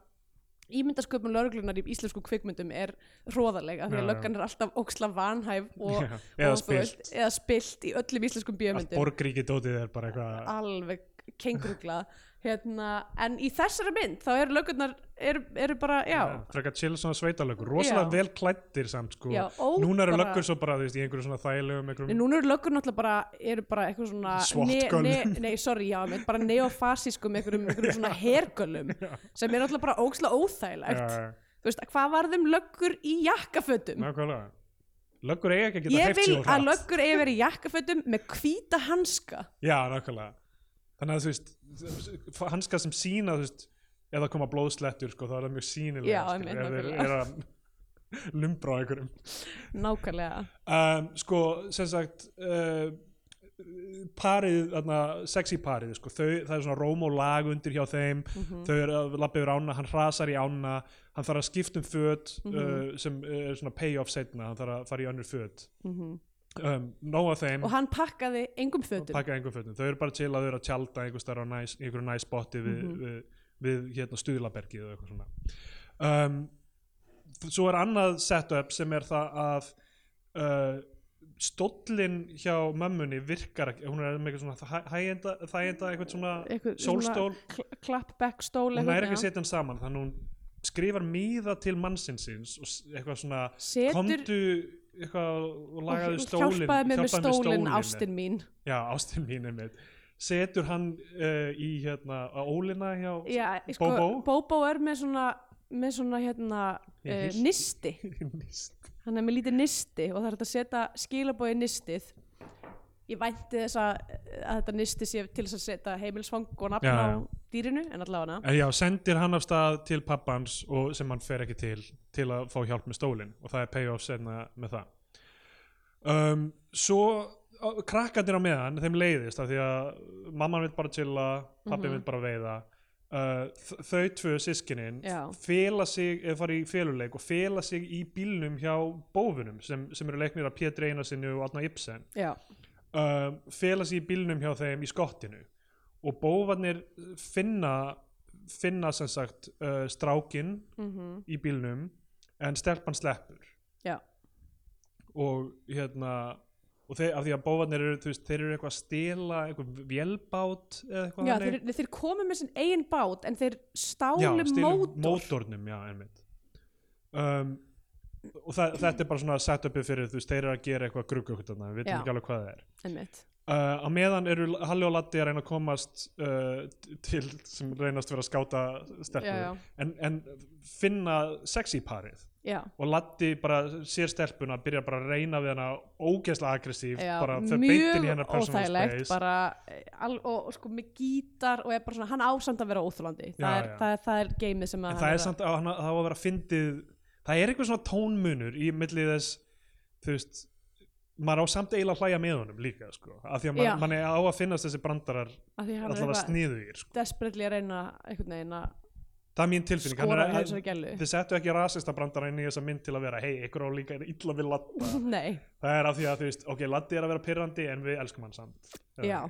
Speaker 1: ímyndasköpun lögreglunar í íslensku kvikmyndum er hróðaleg af því að löggan er alltaf óksla vanhæf og,
Speaker 2: Já, eða
Speaker 1: og þú veist,
Speaker 2: spilt.
Speaker 1: eða spilt í öllum íslenskum
Speaker 2: allt
Speaker 1: bíómyndum.
Speaker 2: Borgríki dótið er bara eitthvað
Speaker 1: alveg kenguruglað hérna, en í þessari mynd þá eru lögurnar eru, eru bara, já,
Speaker 2: frekar chill svona sveitalöggur, rosalega
Speaker 1: Já.
Speaker 2: vel klættir samt sko,
Speaker 1: Já, ó,
Speaker 2: núna eru
Speaker 1: bara-
Speaker 2: löggur svo bara þú veist, í einhverju svona þægilegum
Speaker 1: en
Speaker 2: einhverjum,
Speaker 1: núna eru löggur náttúrulega bara eru bara eitthvað svona
Speaker 2: SWAT-göl.
Speaker 1: nei, sorry, já, mynd, bara neofasískum einhverjum, einhverjum svona *laughs* hergölum sem er náttúrulega bara óksla óþægilegt.
Speaker 2: Já,
Speaker 1: þú veist, hvað varðum löggur í jakkafötum?
Speaker 2: Nákvæmlega. Löggur eiga ekki að geta
Speaker 1: ég
Speaker 2: hreift
Speaker 1: vil
Speaker 2: og
Speaker 1: að
Speaker 2: hratt.
Speaker 1: löggur eigi verið í jakkafötum með hvíta hanska.
Speaker 2: Já, nákvæmlega þannig að þú veist, hanska sem sína þú veist, eða koma blóðslettur sko, þá er það mjög sínilega þeir
Speaker 1: nákvæmlega.
Speaker 2: eru að lumbra á einhverjum
Speaker 1: nákvæmlega
Speaker 2: um, sko, sem sagt uh, parið, þarna, sexy parið sko, þau, það er svona róm og lag undir hjá þeim
Speaker 1: Mhm.
Speaker 2: þau eru að lappa yfir ána, hann hrasar í ána hann þarf að skipta um föt
Speaker 1: Mhm.
Speaker 2: uh, sem er svona payoff setna hann þarf að fara í önnur föt
Speaker 1: mm
Speaker 2: um, nóg af þeim.
Speaker 1: Og hann pakkaði engum fötum.
Speaker 2: pakka engum fötum, þau eru bara til að þau eru að tjálta einhver starf á næs, einhverju næs spotti við,
Speaker 1: Mhm.
Speaker 2: við, við hérna stuðlabergið og eitthvað svona. Um, svo er annað setup sem er það að uh, stóllin hjá mömmunni virkar ekki, hún er með eitthvað svona þægenda, eitthvað svona
Speaker 1: Eitthvað
Speaker 2: sólstól,
Speaker 1: kl klappback stól
Speaker 2: hún næri ekki að setja hann saman þannig hún skrifar míða til mannsinsins og s- eitthvað svona
Speaker 1: setur
Speaker 2: komdu eitthvað og lagaðu
Speaker 1: og
Speaker 2: stólinn
Speaker 1: hjálpaði mér með
Speaker 2: hjálpaðu
Speaker 1: stólinn
Speaker 2: stólinn.
Speaker 1: ástin mín.
Speaker 2: Já, ástin mín er með setur hann uh, í hérna á ólina hjá
Speaker 1: Já, sko,
Speaker 2: Bobo?
Speaker 1: Bobo er með svona með svona hérna uh, nisti. *laughs* Hann er með lítið nisti og það er að setja skilabói nistið ég vænti þess að, að þetta nisti sé til þess að setja heimilsfang og nafn á dýrinu en allavega.
Speaker 2: En já, sendir hann af stað til pappans og sem hann fer ekki til til að fá hjálp með stólinn og það er payoff senna með það. Um, svo krakkarnir á meðan, þeim leiðist af því að mamman vil bara chilla pappi
Speaker 1: Mhm.
Speaker 2: vil bara veiða uh, þau tvö sískinin
Speaker 1: Já.
Speaker 2: fela sig, eða fara í feluleik og fela sig í bílnum hjá bófunum sem, sem eru leiknir af Pétur Einarsinni og Átna Ibsen.
Speaker 1: Já,
Speaker 2: uh, fela sig í bílnum hjá þeim í skottinu. Og bófarnir finna finna sem sagt uh, strákin
Speaker 1: mm
Speaker 2: í bílnum en stelpan sleppur.
Speaker 1: Já.
Speaker 2: og hérna og þeir, af því að bófarnir eru, veist, þeir eru eitthvað að stela eitthvað vélbát eða eitthvað
Speaker 1: Já, þeir, þeir komu með sinn eigin bát en þeir stálu mótor.
Speaker 2: mótornum, já, einmitt. Um, og það, þetta er bara svona setupið fyrir, þú veist, þeir eru að gera eitthvað gruggugt þarna, við veitum ekki alveg hvað það er. Uh, á meðan eru Halli og Latti að reyna að komast uh, til sem reynast vera að skáta stelpur. En, en finna sexy parið.
Speaker 1: Já,
Speaker 2: og Latti bara sér stelpuna byrja bara að reyna við hana ógeðslega aggressív
Speaker 1: mjög óþægilegt bara, eh, al, og, sko með gítar og er bara svona, hann ásamt að vera óþólandi það, það, er- það er geimið sem að
Speaker 2: en það
Speaker 1: er
Speaker 2: samt að það á að vera fyndið það er eitthvað svona tónmunur í millið þess þú veist maður á samt eiginlega að hlæja með honum líka sko, af því að man, mann er á að finnast þessi brandarar
Speaker 1: er
Speaker 2: allavega sniðugir sko.
Speaker 1: desperately að reyna einhvern veginn að
Speaker 2: það er mín tilfinning. Er að- þið settu ekki rasista brandara inn í þessa mynd til að vera hei, ykkur á líka illa við Latta *laughs* það er af því að þú veist, ok, Latti er að vera pyrrandi en við elskum hann samt.
Speaker 1: Já,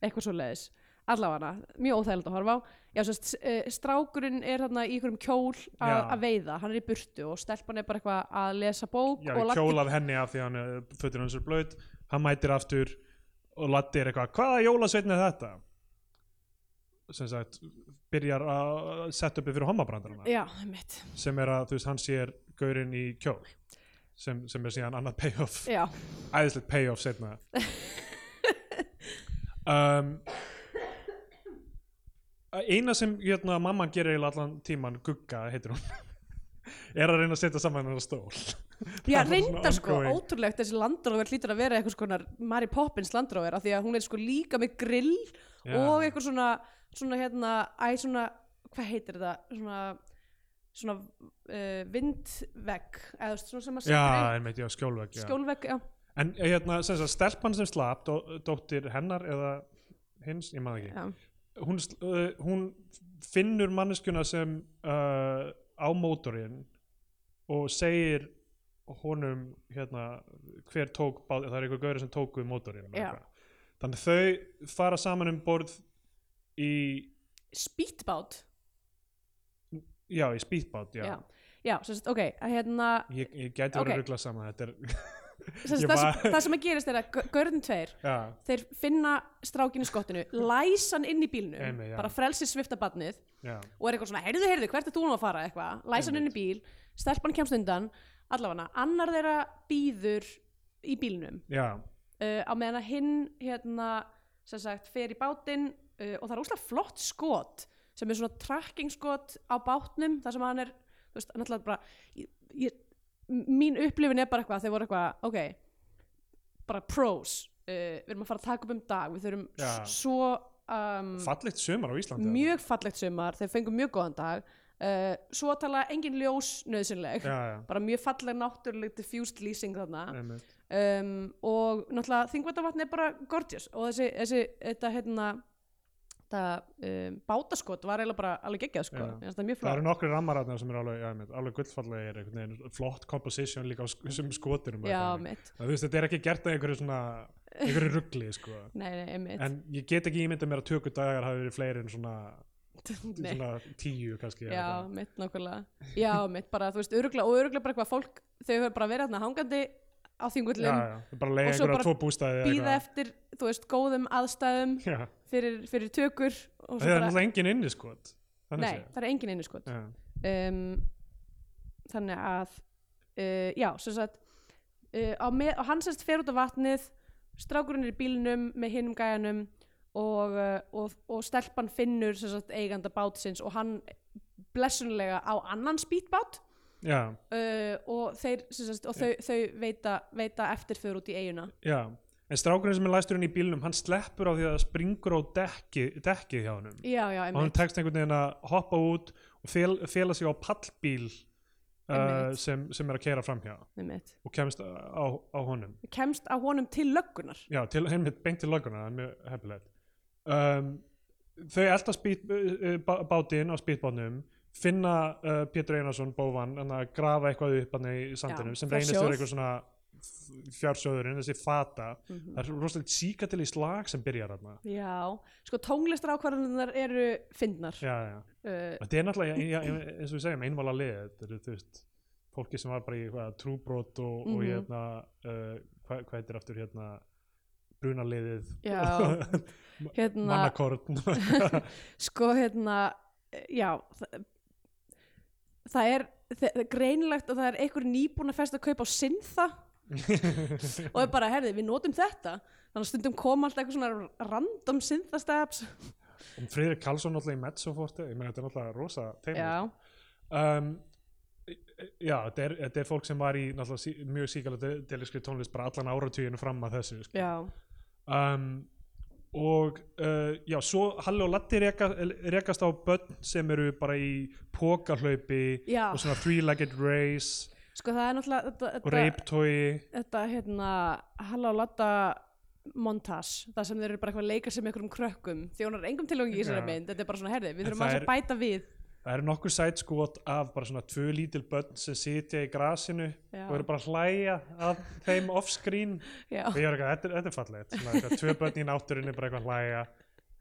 Speaker 1: eitthvað svo leiðis allavega, mjög óþægilegt að horfa á. Já, svo st uh, strákurinn er þarna í einhverjum kjól að veiða. Hann er í burtu og stelpan er bara eitthvað að lesa bók
Speaker 2: já, kjól af henni af því hann fötur hans er blöð, hann mætir aftur og Latti er eitthvað, hvaða jólasveitn er þetta? Sem sagt byrjar að setja uppi fyrir
Speaker 1: mitt,
Speaker 2: sem er að, þú veist, hann sér gaurinn í kjól sem, sem er síðan annað payoff. Æðislegt payoff setna *laughs* um, eina sem hérna, mamman gerir allan tíman gugga heitir hún *laughs* er að reyna að setja saman hennar stól.
Speaker 1: Já, *laughs*
Speaker 2: svona
Speaker 1: reyndar sko, ótrúlegt þessi landróver hlýtur að vera eitthvað skonar Mary Poppins landróver af því að hún er sko líka með grill
Speaker 2: Já.
Speaker 1: og eitthvað svona, svona hérna, æ svona, hvað heitir þetta, svona, svona uh, vindvegg, eða svona sem að
Speaker 2: já,
Speaker 1: setja
Speaker 2: einmitt, já, skjólvegg já.
Speaker 1: skjólvegg, já,
Speaker 2: en hérna, sem sagt, stelpan sem slapp dó, dóttir hennar eða hins, ég maður ekki.
Speaker 1: Já,
Speaker 2: hún, uh, hún finnur manneskuna sem uh, á mótorinn og segir honum hérna, hver tók bá, það er einhver gauri sem tók við mótorinn þannig þau fara saman um borð í
Speaker 1: spýtbát,
Speaker 2: já, í speedbát já.
Speaker 1: já, já, sagt, ok, hérna,
Speaker 2: Ég, ég gæti verið að ruggla saman þetta er, *laughs* Ég
Speaker 1: það, sem, það sem að gerist er að görðin tveir,
Speaker 2: já,
Speaker 1: þeir finna strákin í skottinu, læsan inn í bílnum,
Speaker 2: Einmitt, já.
Speaker 1: bara frelsi svifta badnið,
Speaker 2: já,
Speaker 1: og er eitthvað svona, heyrðu, heyrðu, hvert er þú nú að fara? eitthvað, læsa hann inn í bíl stelpan kemst undan, allavega annar þeirra býður í bílnum. Uh, á meðan að hinn hérna, sem sagt, fer í bátinn uh, og það er úslega flott skot sem er svona tracking skot á bátnum þar sem hann er, þú veist, náttúrulega bara ég, ég, mín upplifin er bara eitthvað, þeir voru eitthvað, ok bara pros uh, við erum að fara að taka upp um dag, við þurfum
Speaker 2: Já.
Speaker 1: svo um,
Speaker 2: fallegt sumar á Íslandi
Speaker 1: mjög fallegt sumar, þeir fengu mjög góðan dag uh, svo tala engin ljós nöðsynleg,
Speaker 2: já, já,
Speaker 1: bara mjög falleg náttúruleg diffused lýsing þarna. Um, og náttúrulega þingvallavatn er bara gorgeous og þessi, þessi þetta hérna þetta um, bátaskot var eiginlega bara alveg geggjað sko,
Speaker 2: Já.
Speaker 1: Það er
Speaker 2: Það eru nokkri rammaratnar sem eru alveg, einmitt, alveg gullfallegir, flott composition líka á sk- sem skotinum. og
Speaker 1: já, mitt,
Speaker 2: Það, veist, þetta er ekki gert að einhverju svona, einhverju ruggli, sko. *laughs*
Speaker 1: nei, nei, mitt
Speaker 2: En ég get ekki ímyndað mér að tökudagar hafi verið fleiri en svona, *laughs* svona tíu kannski.
Speaker 1: já, mitt nákvæmlega já, mitt bara, þú veist, öruglega og öruglega bara eitthvað fólk, þau hefur bara verið hérna hangandi á
Speaker 2: að leiða
Speaker 1: Og svo bara býða eftir þú veist, góðum aðstæðum fyrir, fyrir tökur
Speaker 2: það
Speaker 1: svo
Speaker 2: er náttúrulega engin inni, sko.
Speaker 1: nei, það er engin inni sko
Speaker 2: Já,
Speaker 1: um, þannig að uh, já, sem sagt uh, á með, og hann sérst fer út á vatnið strákurinn er í bílnum með hinum gæjanum og, uh, og, og stelpan finnur sagt eiganda bátsins og hann blessunlega á annan spýtbát
Speaker 2: já,
Speaker 1: uh, og, þeir, sagt, og þau, þau veita, veita eftirför út í eiguna
Speaker 2: já. En strákurinn sem er læsturinn í bílnum, hann sleppur á því að það springur á dekki, dekkið hjá
Speaker 1: já,
Speaker 2: og hann tekst einhvern veginn að hoppa út og fel, fela sig á pallbíl uh, sem, sem er að keira framhjá
Speaker 1: einmitt.
Speaker 2: og kemst á, á honum.
Speaker 1: Kemst á honum til löggunar
Speaker 2: já, til, einmitt beint til löguna, það er mjög heppilegt. Um, þau elda spýt, uh, bá- bátinn á spýtbátnum finna uh, Pétur Einarsson bóvan að grafa eitthvað upp í sandinum
Speaker 1: Já,
Speaker 2: sem reynist verið eitthvað svona fjársjóðurinn, þessi fata.
Speaker 1: Mhm.
Speaker 2: það er rosalega síka til í slag sem byrjar hann
Speaker 1: já, sko tónlistar ákvarðanar eru fyndnar.
Speaker 2: Já, já.
Speaker 1: Uh,
Speaker 2: Þetta er náttúrulega, já, já, eins og við segjum, einvala lið, þetta eru, þú veist, fólki sem var bara í hvað, trúbrot og, og
Speaker 1: Mhm.
Speaker 2: hérna uh, hvað, hvað heitir aftur hérna brunaliðið? *laughs*
Speaker 1: Hérna
Speaker 2: mannakorn. *laughs*
Speaker 1: Sko hérna já það, það er það, greinilegt að það er einhver nýbúin að festa að kaupa á sinnþa *laughs* og er bara, herði, við notum þetta. Þannig að stundum kom alltaf eitthvað svona random sinnþa steps
Speaker 2: og Friðrik Karlsson náttúrulega í Mezzoforte ég meina þetta er náttúrulega rosa teimi
Speaker 1: já,
Speaker 2: um, já, þetta er, þetta er fólk sem var í mjög síkala deliskri tónlist bara allan áratuginu fram að þessu sko.
Speaker 1: já,
Speaker 2: um, og uh, já, svo Halli og Latti reka, rekast á börn sem eru bara í pókahlaupi
Speaker 1: já.
Speaker 2: og svona three-legged race
Speaker 1: sko það er náttúrulega þetta,
Speaker 2: og
Speaker 1: þetta,
Speaker 2: reiptói
Speaker 1: þetta hérna Halla og Latta montage, það sem þeir eru bara eitthvað að leika sem einhverjum krökkum, þjónar engum tilgangi í þessari
Speaker 2: Já.
Speaker 1: mynd, þetta er bara svona herði, við þurfum
Speaker 2: það
Speaker 1: aðeins
Speaker 2: er-
Speaker 1: að bæta við
Speaker 2: það eru nokkur sætskot af bara svona tvö lítil börn sem sitja í grasinu
Speaker 1: Já.
Speaker 2: og eru bara hlæja af þeim off-screen.
Speaker 1: Já,
Speaker 2: og ég er eitthvað, þetta, þetta er eitthvað, tvö börn í náttúrinni bara eitthvað að hlæja.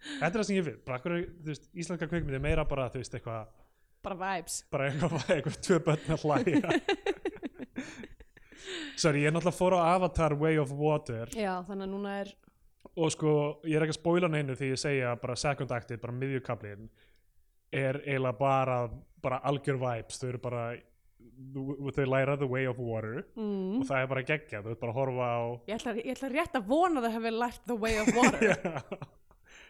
Speaker 2: Þetta er það sem ég vil, bara veist, íslenska kvikmynd er meira bara, þú veist, eitthvað
Speaker 1: bara vibes.
Speaker 2: bara eitthvað, eitthvað tvö börn að hlæja. *laughs* Sorry, ég er náttúrulega fór á Avatar Way of Water.
Speaker 1: Já, þannig að núna er
Speaker 2: og sko, ég er ekki að spóila neinu því ég segja bara second actið, bara miðjukablin er eiginlega bara bara algjör vibes, þau eru bara þau læra the way of water
Speaker 1: mm.
Speaker 2: og það er bara geggja, þau eru bara að horfa á
Speaker 1: ég, ætla, ég ætla rétt að vona að það hefur lært the way of water. *laughs*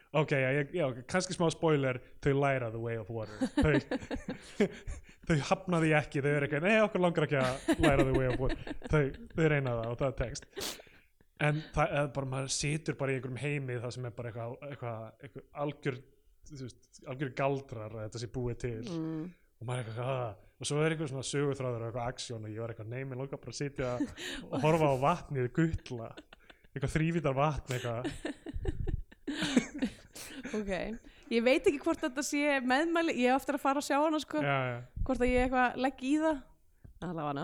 Speaker 2: Já. ok, já, já, kannski smá spoiler þau læra the way of water. Þau, *laughs* þau hafna því ekki þau eru ekki, nei okkur langar ekki að læra the way of water. Þau, þau reyna það og það er text. En það er bara, maður situr bara í einhverjum heimi það sem er bara eitthvað, eitthvað, eitthvað algjör algjör galdrar að þetta sé búið til.
Speaker 1: Mm.
Speaker 2: og maður er eitthvað, "Ah." og svo er eitthvað svona sögutráður og eitthvað aksjón og ég var eitthvað, mér langar bara að sitja *laughs* og horfa á vatnið gulla eitthvað þrývítar vatn eitthvað. *laughs*
Speaker 1: Ok, ég veit ekki hvort þetta sé meðmæli, ég hef eftir að fara að sjá hana sko,
Speaker 2: já, já.
Speaker 1: hvort að ég eitthvað legg í það. Allavega. Hana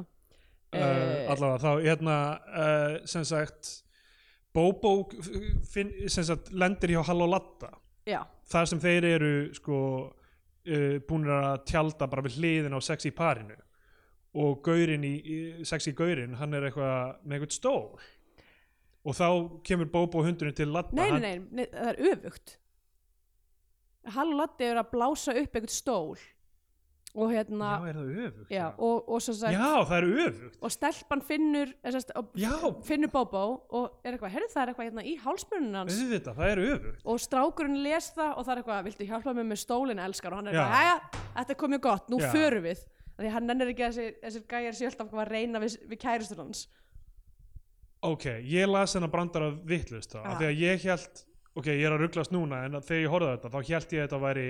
Speaker 2: Uh, allavega þá hérna uh, sem sagt Bobo finn, sem sagt lendir hjá Hall og Latta
Speaker 1: já,
Speaker 2: þar sem þeir eru sko uh, búinir að tjalda bara við hliðin á sexy parinu. Og gaurin í, í sexy gaurin hann er eitthvað með eitthvað stól. Og þá kemur Bobo hundurinn til Latta
Speaker 1: nei, nei, nei, nei, það er öfugt. Hall og Latti er að blása upp eitthvað stól og hérna
Speaker 2: já, er það öfugt
Speaker 1: já, og, og, sagt,
Speaker 2: já, það er öfugt.
Speaker 1: Og stelpan finnur eh,
Speaker 2: já,
Speaker 1: finnur Bobo og er eitthvað, herðu það er eitthvað hérna í hálsmunum hans.
Speaker 2: Auðvitað, það er öfugt.
Speaker 1: Og strákurinn les það og það er eitthvað, viltu hjálpa mér með stólinn elskar? Og hann er eitthvað, hæja, þetta er komið gott, nú
Speaker 2: Já.
Speaker 1: förum við. Því hann nennir ekki að þessi, þessir gæjar alltaf að reyna við, við kærustur hans.
Speaker 2: Ok, ég las hennar brandara vittlust þá,
Speaker 1: Ah.
Speaker 2: af því að ég held ok, ég er að rugglast núna en að þegar ég horfði þetta þá held ég að þetta væri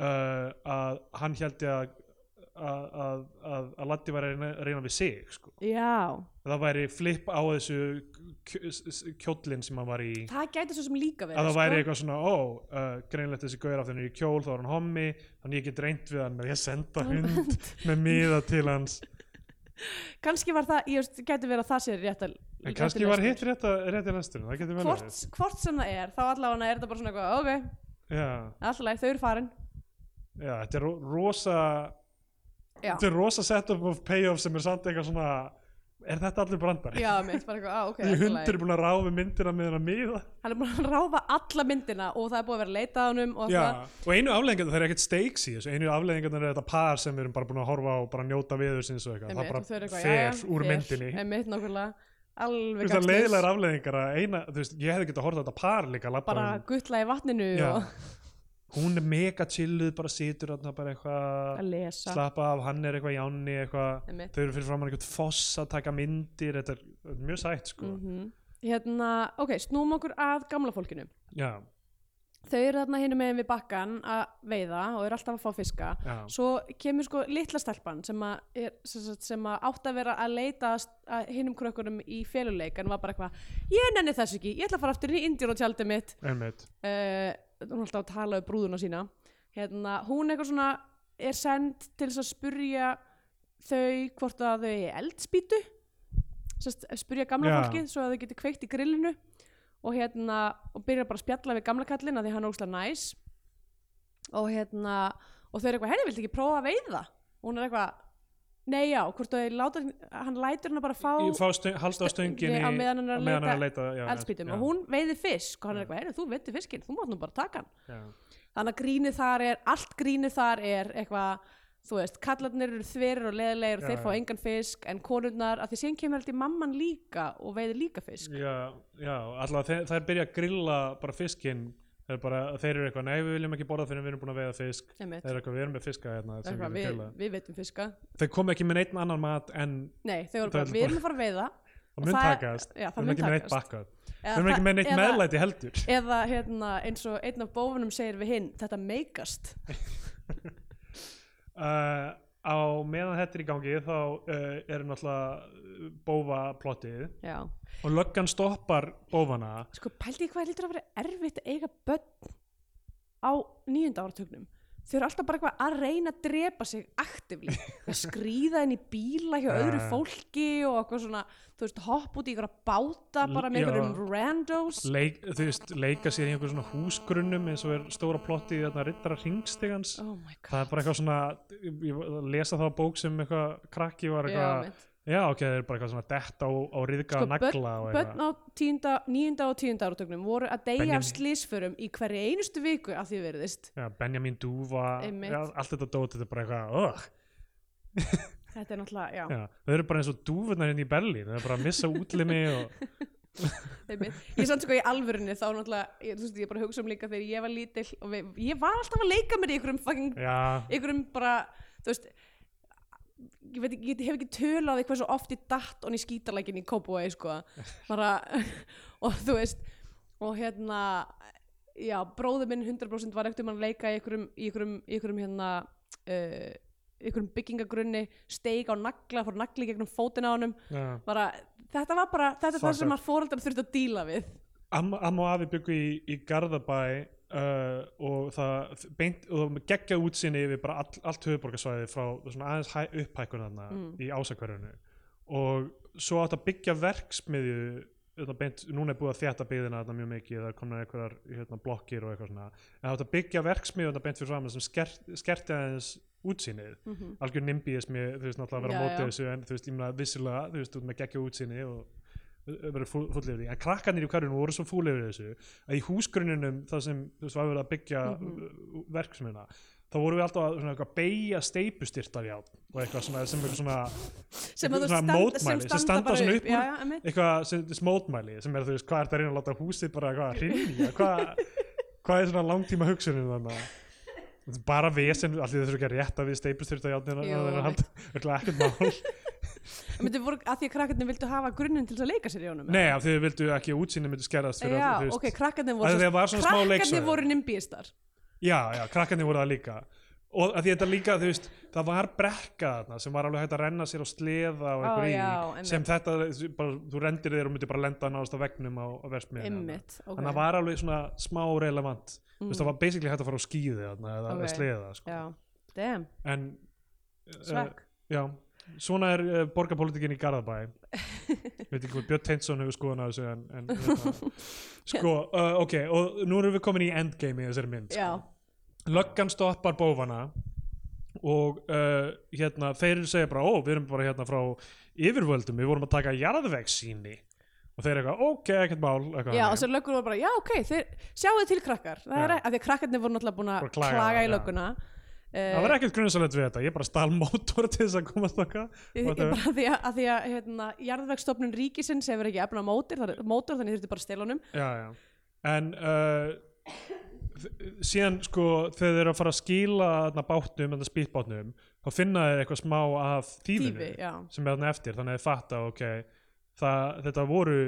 Speaker 2: uh, að hann held ég að að, að, að, að Latti væri að reyna, að reyna við sig sko.
Speaker 1: já,
Speaker 2: það væri flip á þessu kjóllin sem hann var í.
Speaker 1: Það gæti svo sem líka verið
Speaker 2: að það
Speaker 1: sko.
Speaker 2: væri eitthvað svona, ó, uh, greinlegt þessi gauður af þenni í kjól, þá var hann hommi þannig ég get reynt við hann með að senda hund með miða til hans.
Speaker 1: Kannski var það, ég gæti verið að það sé rétt að
Speaker 2: en kannski var hitt rétt, að- rétt það getur vel
Speaker 1: hvort, sem það er, þá allavega er þetta bara svona eitthvað, ok, alltaf leið, þau eru farin
Speaker 2: já, þetta er ro- rosa
Speaker 1: já,
Speaker 2: þetta er rosa setup of payoff sem er samt eitthvað svona er þetta allir brandari?
Speaker 1: já, mitt, bara eitthvað, á, ok í
Speaker 2: hundur er búin að ráða myndina með hennar miða.
Speaker 1: Hann er búin að ráfa alla myndina og það er búið að vera að leita að honum og
Speaker 2: Já, og einu afleðingarna það er ekkert stakes í þessu einu afleðingarna er þetta par sem við erum bara búin að horfa á og bara njóta viður sinns og eitthvað, það
Speaker 1: eru
Speaker 2: bara fer
Speaker 1: jæja,
Speaker 2: úr myndinni.
Speaker 1: Einmitt, nákvæmlega, alveg
Speaker 2: veist það
Speaker 1: gagnslaus.
Speaker 2: leiðilegar afleðingar að eina, þú veist, ég hefði getað að horfa á þetta par líka
Speaker 1: bara guttla í vatninu
Speaker 2: Já.
Speaker 1: og
Speaker 2: hún er mega chilluð, bara situr þarna bara
Speaker 1: að
Speaker 2: eitthvað,
Speaker 1: lesa.
Speaker 2: slappa af hann er eitthvað í ánni, eitthvað. Þau eru fyrir framann eitthvað foss að taka myndir þetta er, mjög sætt sko.
Speaker 1: Mhm. hérna, ok, snúm okkur að gamla fólkinu.
Speaker 2: Já,
Speaker 1: þau eru þarna hinum megin við bakkan að veiða og eru alltaf að fá fiska.
Speaker 2: Já,
Speaker 1: svo kemur sko litla stelpan sem að, er, sem, að átt að vera að leita að, að hinum krökkunum í féluleik en var bara eitthvað, ég nenni þess ekki ég ætla að fara aftur í Indíun og tjaldið mitt.
Speaker 2: Einmitt.
Speaker 1: Uh, hún er alltaf að tala um brúðuna sína. Hérna, hún eitthvað svona er send til þess að spurja þau hvort að þau er eldspýtu. Sest, spurja gamla
Speaker 2: Já.
Speaker 1: fólkið svo að þau geti kveikt í grillinu. Og hérna og byrja bara að spjalla við gamla kallin að því hann er óslega næs. Og hérna og þau eru eitthvað, henni viltu ekki prófa að veiða? Og hún er eitthvað nei já, hvort þau láta hann lætur hann bara fá
Speaker 2: fá stöng, halda á stönginni
Speaker 1: á meðan hann er að leita
Speaker 2: leita já,
Speaker 1: og hún veiði fisk og hann er eitthvað, heyrðu, þú veitir fiskinn, þú mátt nú bara taka hann.
Speaker 2: Já.
Speaker 1: þannig að grínið þar er, allt grínið þar er eitthvað, þú veist, kallarnir eru þverir og leðilegir og
Speaker 2: Já,
Speaker 1: þeir fá engan fisk en konurnar, að því síðan kemur í mamman líka og veiðir líka fisk.
Speaker 2: Já, já, alltaf þeir byrja að grilla bara fiskinn þeir, bara, þeir eru eitthvað, nei við viljum ekki borða fyrir við erum búin að veiða fisk.
Speaker 1: Einmitt.
Speaker 2: þeir eru eitthvað, við erum með fiska hérna sem við
Speaker 1: við,
Speaker 2: grilla
Speaker 1: við veitum fiska.
Speaker 2: Þeir kom ekki með neitt annan mat en
Speaker 1: nei, þau
Speaker 2: Það
Speaker 1: bara,
Speaker 2: er
Speaker 1: við erum að fara að veiða.
Speaker 2: Það mun takast.
Speaker 1: já,
Speaker 2: við
Speaker 1: það
Speaker 2: erum
Speaker 1: mun
Speaker 2: ekki með neitt
Speaker 1: takast. Eða
Speaker 2: við erum ekki með neitt
Speaker 1: eða-
Speaker 2: meðlæti heldur.
Speaker 1: eða hérna, eins og einn af bófunum segir við hinn, þetta meikast. *laughs*
Speaker 2: Uh, á meðan þetta er í gangi þá uh, er náttúrulega bófa plottið.
Speaker 1: Já,
Speaker 2: og löggan stoppar bófana.
Speaker 1: Sko pældi ég hvað lítur að vera erfitt að eiga börn á nýjunda áratugnum þau eru alltaf bara eitthvað að reyna að drepa sig aktivli, að skrýða inn í bíla hjá öðru fólki og eitthvað svona, þú veist, hopp út í ykkur báta bara með ykkur randos.
Speaker 2: Leik, þú veist, leika sér í einhver svona húsgrunnum eins og er stóra plotti í þarna rittara ringstigans
Speaker 1: oh
Speaker 2: það er bara eitthvað svona ég lesa það á bók sem eitthvað krakki var eitthvað. Já, ok, það er bara eitthvað svona detta á, á riðga
Speaker 1: Sko,
Speaker 2: nagla og eitthvað.
Speaker 1: á tíunda, níunda og tíunda áratögnum voru að deyja
Speaker 2: Benjamin-
Speaker 1: af slísförum í hverju einustu viku að því verðist
Speaker 2: já, Benjamin Dúfa, já, allt þetta dót þetta er bara eitthvað, ugh.
Speaker 1: Þetta er náttúrulega, já,
Speaker 2: já, þau eru bara eins og dúfurnar hérna í Berlín þau eru bara að missa útlimi og *laughs*
Speaker 1: ég samt sko í alvörunni þá náttúrulega, ég, þú veist, ég bara hugsa um líka þegar ég var lítill og við, ég var alltaf að leika mér í einhverjum fucking, einhverjum bara þú veist ég veit ég hef ekki tölað því hversu oft ég datt onni í skítalækin í Kópói sko, bara *laughs* og þú veist, og hérna já, bróður minn 100% var ekkert um að leika í einhverjum, í einhverjum, í einhverjum hérna uh, einhverjum byggingagrunni steig á nagla, fór nagli gegnum fótina á honum
Speaker 2: já.
Speaker 1: bara, þetta var bara, þetta er það sem
Speaker 2: up.
Speaker 1: að fóreldrar þurfti að díla við
Speaker 2: Amma, amma og afi byggu í, í Garðabæ uh, og það beint, og það geggjað útsinni yfir bara all, allt höfuborgarsvæði frá aðeins hæ, upphækun þarna
Speaker 1: Mm.
Speaker 2: í ásakverjunu og svo átt að byggja verksmiðju þetta beint, núna er búið að þjætta byggðina mjög mikið, það er komin einhverjar hérna, blokkir og eitthvað svona, en átt að byggja verksmiðju beint fyrir fram sem skert, skerti aðeins útsinnið,
Speaker 1: mm -hmm.
Speaker 2: algjör nimbíismi þú veist náttúrulega að vera á móti
Speaker 1: já.
Speaker 2: þessu en þú veist, ég meina vissilega, þú veist, út með geggja útsinni og verið fúll yfir því en krakkarnir í hverjunum voru svo fúll yfir þessu að í húsgrunninum það sem þú veist var verið að byggja mm
Speaker 1: Mhm.
Speaker 2: verksmiðuna þá voru við alltaf að svona beigja steipustyrtar já og eitthvað svona sem eitthvað svona
Speaker 1: sem, að
Speaker 2: svona
Speaker 1: stand-
Speaker 2: mótmæli sem standa
Speaker 1: bara
Speaker 2: svona upp. úr
Speaker 1: já, já,
Speaker 2: eitthvað sem, sem mótmæli sem er þú veist hvað er það að reyna að láta húsið bara eitthvað hrinja *laughs* hvað, hvað er svona langtíma hugsunin þannig að bara vesen, allir þurfa ekki að rétta við steipustyrta játnina
Speaker 1: Jú,
Speaker 2: það er ekkert mál *laughs* *laughs*
Speaker 1: að því að krakkarnir vildu hafa grunninn til að leika sér í honum
Speaker 2: Nei, af því þau vildu ekki að útsýni myndi skerðast fyrir
Speaker 1: já,
Speaker 2: veist.
Speaker 1: ok, krakkarnir
Speaker 2: Að
Speaker 1: voru
Speaker 2: að
Speaker 1: krakkarnir voru nimbíistar
Speaker 2: Já, já, krakkarnir voru það líka og að því þetta líka, þú veist, það var brekka þarna sem var alveg hægt að renna sér á sleða og einhver í,
Speaker 1: já,
Speaker 2: sem þetta bara, þú rendir þér og myndir bara lenda náðast á vegnum á, á versmiðinu
Speaker 1: Einmitt, ok.
Speaker 2: þannig að það var alveg svona smá relevant þú veist, það var basically hægt að fara á skíði þarna eða
Speaker 1: Ok.
Speaker 2: okay. sleða, sko. en
Speaker 1: svekk
Speaker 2: já, svona er uh, borgarpolitikin í Garðabæ veit ekki hvað Björn Teinsson hefur skoðan á þessu en, en hérna, *laughs* sko, uh, ok og nú erum við komin í endgame í þessari mynd
Speaker 1: já,
Speaker 2: löggan stoppar bófana og uh, hérna þeir segja bara, ó, við erum bara hérna frá yfirvöldum, við vorum að taka jarðvegssýni og þeir eitthvað, ok, ekkert mál eitthvað
Speaker 1: já,
Speaker 2: þannig.
Speaker 1: og svo löggur voru bara, já, ok þeir, sjáu þið til krakkar, það er
Speaker 2: Já.
Speaker 1: að því að krakkarnir voru náttúrulega búin að
Speaker 2: Bara klaga,
Speaker 1: klaga í
Speaker 2: já.
Speaker 1: lögguna
Speaker 2: það var ekkert grunnsalegt við þetta, ég bara stál mótor til þess að komast okkar
Speaker 1: Ég, ég bara því að, að, því að hérna, jarðvegstofnun ríkisins hefur ekki efna mótor, mótor þannig þurfti bara honum.
Speaker 2: Já, já. en uh, síðan sko þegar þeir eru að fara að skila þarna bátnum, þarna spýtbátnum þá finna þeir eitthvað smá af þýfinu
Speaker 1: Þýfi,
Speaker 2: sem er þarna eftir, þannig að þeir fatta ok, það, þetta voru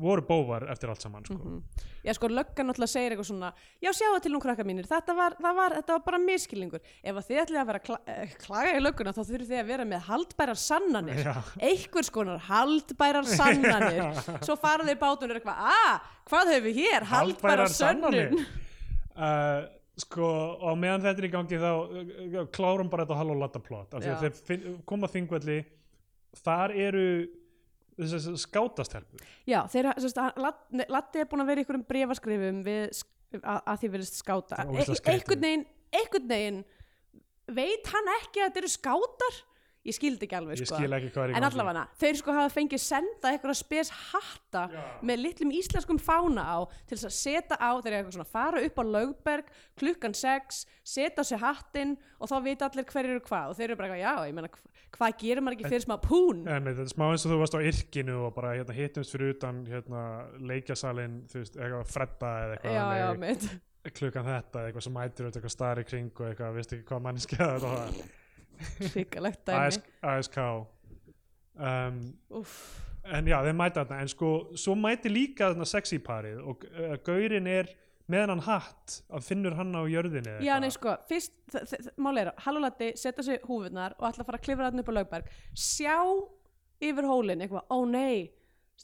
Speaker 2: voru bóvar eftir allt saman sko.
Speaker 1: Mhm. Já, sko, löggan náttúrulega segir eitthvað svona Já, sjáu til nú krakka mínir, þetta var, var, þetta var bara miskilningur Ef þið ætlið að vera kla, eh, klaga í lögguna þá þurfið þið að vera með haldbærar sannanir
Speaker 2: Já.
Speaker 1: einhvers konar haldbærar sannanir *laughs* Svo fara þeir bátunir eitthvað Ah, hvað höfum við hér? Haldbærar sönnun
Speaker 2: uh, *laughs* sko og meðan þetta er í gangi þá uh, klárum bara þetta halló latta plot af því
Speaker 1: Já.
Speaker 2: að þeir finn, koma þingvelli þar eru þessar skátastelpur.
Speaker 1: Já, þeir, sérst, Latti Latti er búin að vera í einhverjum brefaskrifum við, að, að því verðist skáta. E einhvern veginn veit hann ekki að þetta eru skátar ég skildi ekki alveg sko.
Speaker 2: ekki
Speaker 1: en allavega, þeir sko hafa fengið senda eitthvað spes hatta
Speaker 2: Já.
Speaker 1: með litlum íslenskum fána á til þess að setja á, þeir eru eitthvað svona fara upp á lögberg klukkan 6 setja á sig hattinn og þá vita allir hverju eru hvað. Og þeir eru bara eitthvað, já, ég meina hv- hvað gerir maður ekki fyrir smá pún?
Speaker 2: En þetta er smá eins og þú varst á yrkinu og bara hérna, hittumst fyrir utan hérna, leikjasalinn, þú veist, eitthvað fredda eða eitthvað
Speaker 1: já, já, mitt
Speaker 2: klukkan þetta, eitthvað sem mætir út eitthvað starri kring og eitthvað, veist ekki hvað mannskja
Speaker 1: hrikalegt dæmi.
Speaker 2: AS, ASK um, en já, þeir mæta þarna en sko, svo mæti líka þarna sexy parið og uh, gaurin er með hann hatt að finnur hann á jörðinni
Speaker 1: já, nei, sko, fyrst er, Hallulatti setja sig húfurnar og ætla að fara að klifra þarna upp á lögberg sjá yfir hólinn eitthvað, ó nei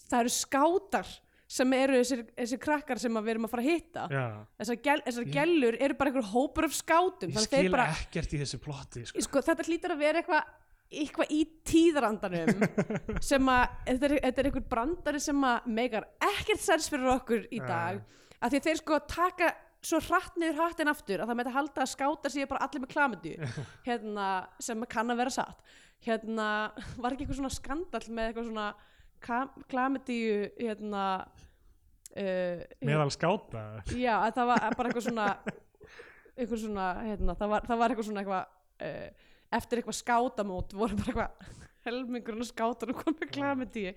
Speaker 1: það eru skátar sem eru þessir, þessir krakkar sem að við erum að fara að hitta.
Speaker 2: Já,
Speaker 1: þessar, gel, þessar gellur eru bara einhver hópur af skátum
Speaker 2: ég
Speaker 1: að
Speaker 2: skil
Speaker 1: bara,
Speaker 2: ekkert í þessu plotti sko.
Speaker 1: sko, þetta hlýtur að vera eitthvað eitthvað í tíðrandanum *laughs* sem að þetta er, þetta er einhver brandari sem að meikar ekkert sens fyrir okkur í dag af því að þeir sko taka svo hratt niður hattin aftur að það með að halda að skáta sér bara allir með klamidju *laughs* hérna, sem kann að vera satt. Hérna, var ekki eitthvað svona skandall með eitthvað svona klamidju hérna uh,
Speaker 2: meðal skáta.
Speaker 1: Já, að það var bara eitthvað svona eitthvað svona, hérna, það var, það var eitthvað svona eitthvað uh, eftir eitthvað skátamót voru bara eitthvað helmingurinn og skátar og komið klamidíu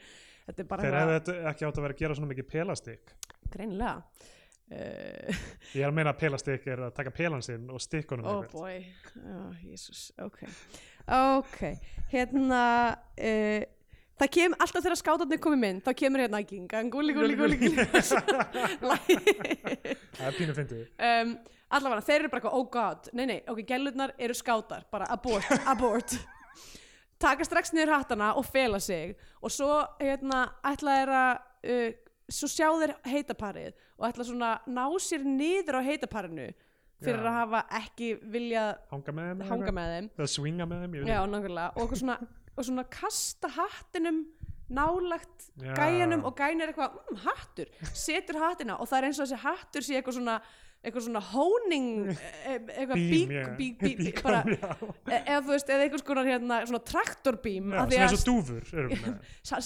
Speaker 1: þetta er bara
Speaker 2: þeir hefðu
Speaker 1: eitthvað
Speaker 2: þetta ekki átt að vera að gera svona mikið pelastik.
Speaker 1: Greinilega. Uh, *laughs*
Speaker 2: ég er að meina að pelastik er að taka pelan sinn og stikkunum
Speaker 1: oh boy. Oh, Jesus, ok. Ok, hérna uh, það kem alltaf þegar skátarnir komið mynd þá kemur hérna gingan, gúli, gúli, gúli, gúli *laughs*
Speaker 2: það er pínu fyndið.
Speaker 1: Um, allavega þeir eru bara eitthvað, oh god, nei nei ok, gælurnar eru skátar, bara abort, abort. Taka strax niður hattana og fela sig og svo hérna ætla þeir að uh, svo sjá þeir heitaparið og ætla svona ná sér niður á heitaparinu fyrir
Speaker 2: Já.
Speaker 1: að hafa ekki viljað
Speaker 2: hanga með þeim
Speaker 1: hanga með þeim.
Speaker 2: Eða swinga með þeim ég veit
Speaker 1: já, nákvæmlega. Og, eitthvað svona, og svona kasta hattinum nálagt gæjanum og gæjan er eitthvað, mm, hattur. Setur hattina og það er eins og þessi hattur sé eitthvað svona eitthvað svona hóning e- eitthvað
Speaker 2: Bím,
Speaker 1: bík, bík, *laughs* bík, bík bara, *laughs* e- eða þú veist, eða eitthvað svona hérna, svona traktorbím
Speaker 2: Já,
Speaker 1: að
Speaker 2: eins *laughs* og dúfur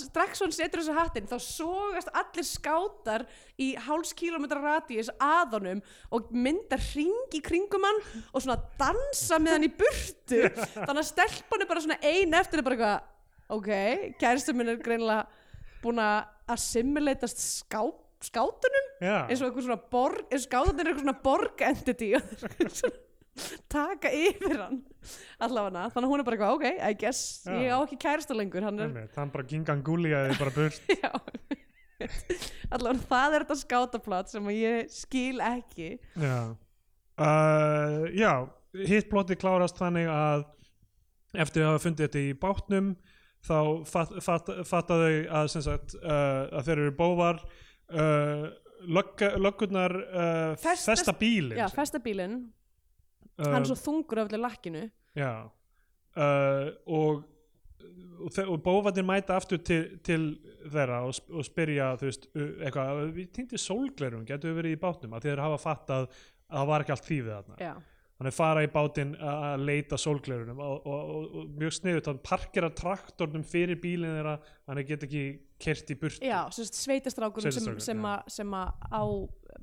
Speaker 1: strax hann setur þessu hattin þá sogast allir skátar í háls kílómetra radíus að honum og mynda hring í kringum hann og svona dansa með hann í burtu. Þannig að stelpan er bara svona ein eftir er bara eitthvað ok, kæristur minn er greinilega búin að assimilatast skáp, skátunum
Speaker 2: já,
Speaker 1: eins og eitthvað svona borg, eins og skátunir er eitthvað svona borg entity og *laughs* þeir eru svona taka yfir hann allavega, þannig að hún er bara eitthvað ok, I guess,
Speaker 2: Já.
Speaker 1: ég á ekki kærasta lengur hann er
Speaker 2: einmitt, hann bara gingan gúliðaði bara burt. *laughs*
Speaker 1: Já Allavega það er þetta skátaplot sem ég skil ekki.
Speaker 2: Já. Uh, já, hitt plotti klárast þannig að eftir að hafa fundið þetta í bátnum þá fatt, fatt, fatta þau að, sem sagt, uh, að þeir eru bóvar uh, lögg, löggurnar uh,
Speaker 1: Festast-
Speaker 2: festa bílinn
Speaker 1: Já,
Speaker 2: sem-
Speaker 1: festa bílinn,
Speaker 2: uh,
Speaker 1: hann er svo þungur af allir lakkinu.
Speaker 2: Já. Uh, og, og, þe- og bófarnir mæta aftur til, til þeirra og, sp- og spyrja þú veist, uh, eitthvað, við týndi sólglerum getur við verið í bátnum? Að þeir hafa fattað að það var ekki allt þýfið þarna.
Speaker 1: Já,
Speaker 2: þannig fara í bátinn að að leita sólglerunum og, og, og, og mjög sniðut hann parkera traktornum fyrir bílinn þeirra þannig get ekki kert í burtu.
Speaker 1: Já sérst sveitastrákurinn sem, sem, sem að á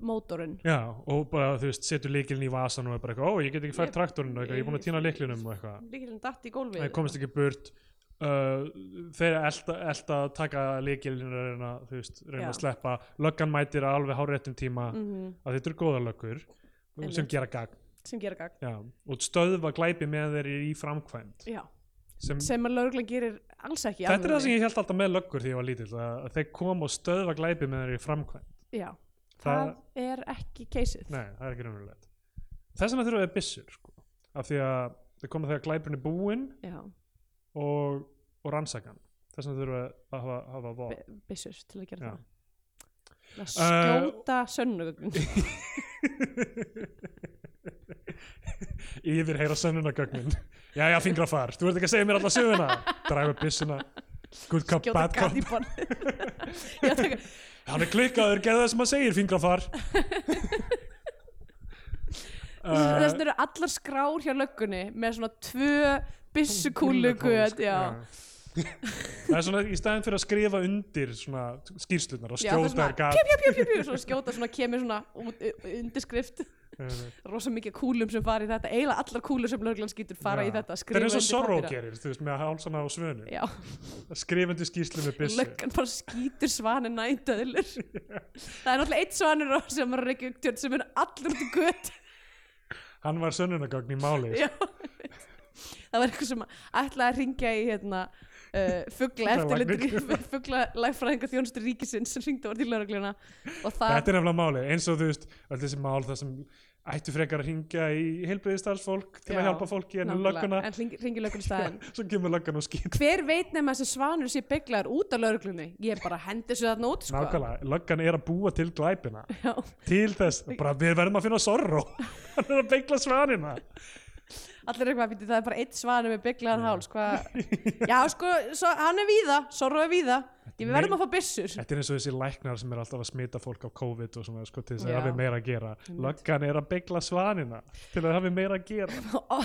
Speaker 1: mótorinn.
Speaker 2: Já, og bara þú veist, setur líkilinn í vasan og er bara eitthvað, ó ég get ekki fært eitthvað, ég er búin að týna líkilinum og eitthvað.
Speaker 1: Líkilinn datt í gólfið.
Speaker 2: Það komist ekki burt. Uh, þeir elda, að taka líkilinn og reyna, veist, reyna að sleppa. Löggan mætir að alveg háréttum tíma
Speaker 1: mm
Speaker 2: að þetta eru góða löggur sem gera gagn
Speaker 1: sem gera gagn.
Speaker 2: Já, og stöðva glæpi með þeir í framkvæmd.
Speaker 1: Já,
Speaker 2: sem,
Speaker 1: sem að lauruglan gerir alls ekki
Speaker 2: þetta er það sem ég held alltaf með löggur því ég var lítill að, þeir kom og stöðva glæpi með þeir í framkvæmd.
Speaker 1: Já,
Speaker 2: Það-
Speaker 1: það er ekki keisið.
Speaker 2: Nei, það er ekki raunverulegt. Þess vegna þurfum við byssur sko. af því að þeir koma þegar glæpurinn er búinn og, og rannsakan þess vegna þurfum við að hafa, hafa vopn.
Speaker 1: bi- byssur til að gera
Speaker 2: Já.
Speaker 1: það. Að skjóta sönnugögn *laughs* *laughs*
Speaker 2: yfir heyra sönnunagögnin já já fingrafar, þú ert ekki að segja mér alla söguna. Draga upp byssuna. Good cop,
Speaker 1: skjóta
Speaker 2: bad cop. *laughs*
Speaker 1: Já, taka,
Speaker 2: hann er klikkaður, gerða það sem hann segir fingrafar
Speaker 1: þess
Speaker 2: uh,
Speaker 1: vegna eru allar skrár hjá löggunni með svona tvö byssukúlu göt já.
Speaker 2: það er svona í staðin fyrir að skrifa undir svona skýrslunar og
Speaker 1: það
Speaker 2: skjóta
Speaker 1: svona
Speaker 2: er gat.
Speaker 1: pjú, pjú, pjú, pjú, svona skjóta svona kemur svona undirskrift
Speaker 2: Eh,
Speaker 1: rosa mikið kúlum sem fara í þetta eiginlega allar kúlur sem löglan skýtur fara
Speaker 2: Já.
Speaker 1: í þetta
Speaker 2: það er eins og Sorrow gerir þú veist með hálsana á svönu.
Speaker 1: Já,
Speaker 2: skrifa undir skýrslu með byssu.
Speaker 1: Löggan bara skýtur svanina í döðlur *laughs* það er náttúrulega eitt svanur sem var ekki upptjörn sem er allur út í göt.
Speaker 2: Hann var sönnunagagn í máli
Speaker 1: það var eitthvað sem ætlaði að ringja í hérna Uh, fuggla eftirlit *laughs* fuggla lægfræðinga þjónustur ríkisins sem ringdi var til það
Speaker 2: þetta er nefnilega máli eins og þú veist öll þessi mál það sem ættu frekar að ringja í heilbreyðistarfsfólk til
Speaker 1: Já,
Speaker 2: að hjálpa fólki en
Speaker 1: nákvæmlega,
Speaker 2: lögguna
Speaker 1: en ringi, löggun í staðinn *laughs*
Speaker 2: svo kemur löggan og skýt
Speaker 1: hver veit nema þessi svanur sé bygglaður út af lögreglunni? Ég er bara að hendi þessu þarna út sko.
Speaker 2: nákvæmlega, löggan er að búa til glæpina.
Speaker 1: Já.
Speaker 2: til þess, bara við verðum að finna Sorrow *laughs* hann er að beigla svanina
Speaker 1: allir eitthvað að býta það er bara eitt svanur með bygglaðan háls *laughs* hvað, já sko, svo, hann er víða sorru er víða, við verðum að fá byssur.
Speaker 2: Þetta er eins og þessi læknar sem er alltaf að smita fólk á COVID og svona sko til þess að
Speaker 1: Já.
Speaker 2: hafi meira að gera. Löggan er að beigla svanina til að hafi meira að gera. *laughs*
Speaker 1: Ó,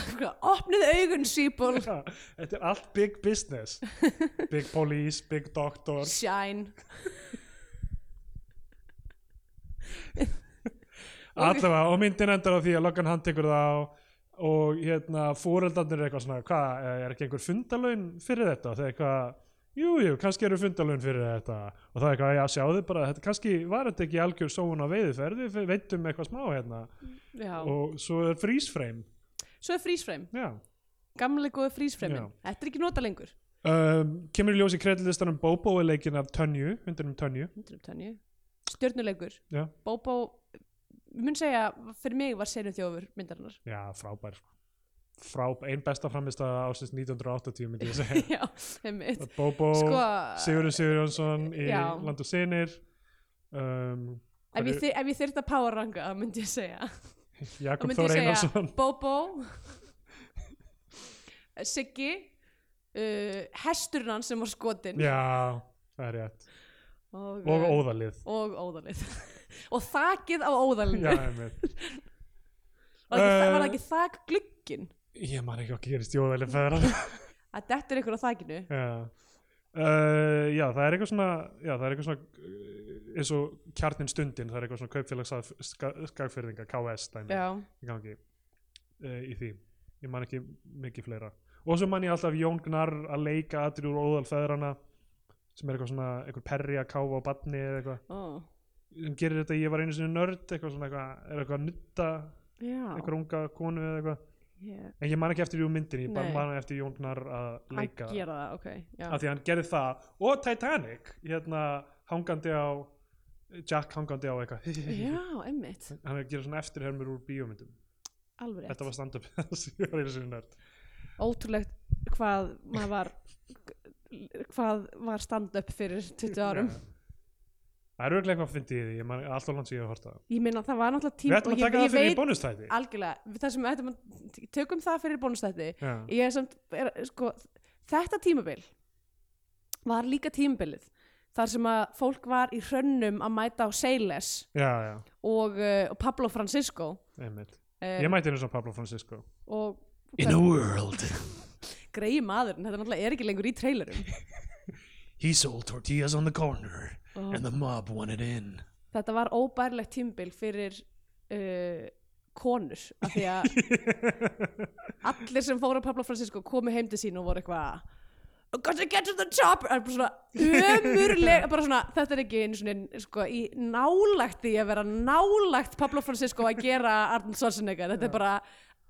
Speaker 1: opnið augun sípul
Speaker 2: Þetta er allt big business. *laughs* Big police, big doctor.
Speaker 1: Shine.
Speaker 2: Allavega, og myndin endar á því að löggan handtekur það og hérna fóreldarnir er eitthvað svona hvað, er ekki einhver fundalögn fyrir þetta? Og það er eitthvað Jú, jú, kannski eru fundalögn fyrir þetta. Og það er eitthvað, já, sjáðu bara, þetta kannski var þetta ekki algjör sóun á veiðuferð, við veitum eitthvað smá hérna.
Speaker 1: Já.
Speaker 2: og svo er freeze frame
Speaker 1: svo er gamli góði frísframe
Speaker 2: Já.
Speaker 1: þetta er ekki nota lengur.
Speaker 2: Um, kemur í ljós í kredilistanum er leikin af Tönju, myndinum Tönju.
Speaker 1: Stjörnuleikur.
Speaker 2: Já,
Speaker 1: Bobo, ég mun segja fyrir mig var senu þjófur myndarinnar.
Speaker 2: Já frábær sko. frábær, ein besta framist að ásins 1980 myndi ég segja. *laughs*
Speaker 1: Já,
Speaker 2: Bobo,
Speaker 1: sko,
Speaker 2: Sigurður Sigurjónsson í
Speaker 1: Já.
Speaker 2: Land og Sinir um,
Speaker 1: ef ég, ef ég þyrft að power ranga þá myndi ég segja.
Speaker 2: Jakob
Speaker 1: ég
Speaker 2: Þór Einarsson.
Speaker 1: Bobo Siggi uh, hesturinn hans sem var skotin
Speaker 2: já, það er rétt.
Speaker 1: Og,
Speaker 2: og
Speaker 1: uh,
Speaker 2: óðalið.
Speaker 1: og óðalið og þakið á óðalinu.
Speaker 2: Já, einmitt. *laughs*
Speaker 1: Var, ekki,
Speaker 2: Eh,
Speaker 1: var það ekki þak glugginn?
Speaker 2: Ég man ekki hvað gerist í óðalið feðra
Speaker 1: að *laughs* þetta er ykkur á þakinu?
Speaker 2: Já. Uh, já, það er eitthvað svona já, það er eitthvað svona uh, eins og kjarnin stundin, það er eitthvað svona kaupfélags skagfyrðinga, KS dæmi
Speaker 1: já,
Speaker 2: í gangi uh, í því, ég man ekki mikið fleira. Og svo man ég alltaf Jón Gnarr að leika aðrir úr óðal feðrana sem er eitthvað svona, eitthvað perri að káfa á batni eða eitthvað,
Speaker 1: ó,
Speaker 2: sem gerir þetta ég var einu sinni nörd, eitthvað svona eitthvað, er eitthvað að nutta eitthvað unga konu eða eitthvað.
Speaker 1: Yeah.
Speaker 2: en ég man ekki eftir í myndinni, ég bara man eftir Jón Gnarr að
Speaker 1: að
Speaker 2: leika það.
Speaker 1: gera það, ok já,
Speaker 2: af því að hann gerði það. Og Titanic hérna hangandi á Jack hangandi á eitthvað. *laughs*
Speaker 1: Já einmitt,
Speaker 2: hann er að gera svona eftirhermur úr bíómyndum.
Speaker 1: Alveg
Speaker 2: þetta var stand-up *laughs* ég var einu sinni nörd.
Speaker 1: Ótrúlegt hvað maður var hvað var stand-up fyrir 20 árum.
Speaker 2: Já. Það er örglega eitthvað að fyndi í því ég man alltaf langt sem ég hef horta það.
Speaker 1: Ég meina það var náttúrulega
Speaker 2: við
Speaker 1: tíma
Speaker 2: ætlum
Speaker 1: og
Speaker 2: að
Speaker 1: ég,
Speaker 2: taka það
Speaker 1: ég
Speaker 2: fyrir bónustæti
Speaker 1: algjörlega, það sem við ættum að tökum það fyrir bónustætti
Speaker 2: já,
Speaker 1: ég er samt, er, sko, þetta tímabil var líka tímabilið þar sem að fólk var í hrönnum að mæta á
Speaker 2: já,
Speaker 1: og, uh, og Pablo Francisco.
Speaker 2: Einmitt.
Speaker 1: Uh,
Speaker 2: ég mæti einu svona Pablo Francisco.
Speaker 1: og
Speaker 3: In a world,
Speaker 1: greiði maður þetta náttúrulega er ekki lengur í trailerum.
Speaker 3: He sold tortillas on the corner, and the mob wanted in.
Speaker 1: þetta var óbærlegt tímabil fyrir uh, konur af því að *laughs* allir sem fóru á Pablo Francisco komu heim til sín og voru eitthvað got to get to the top er bara svona ömurlega bara svona, þetta er ekki einu svona sko, í nálægt því að vera nálægt Pablo Francisco að gera Arnold Schwarzenegger, þetta er bara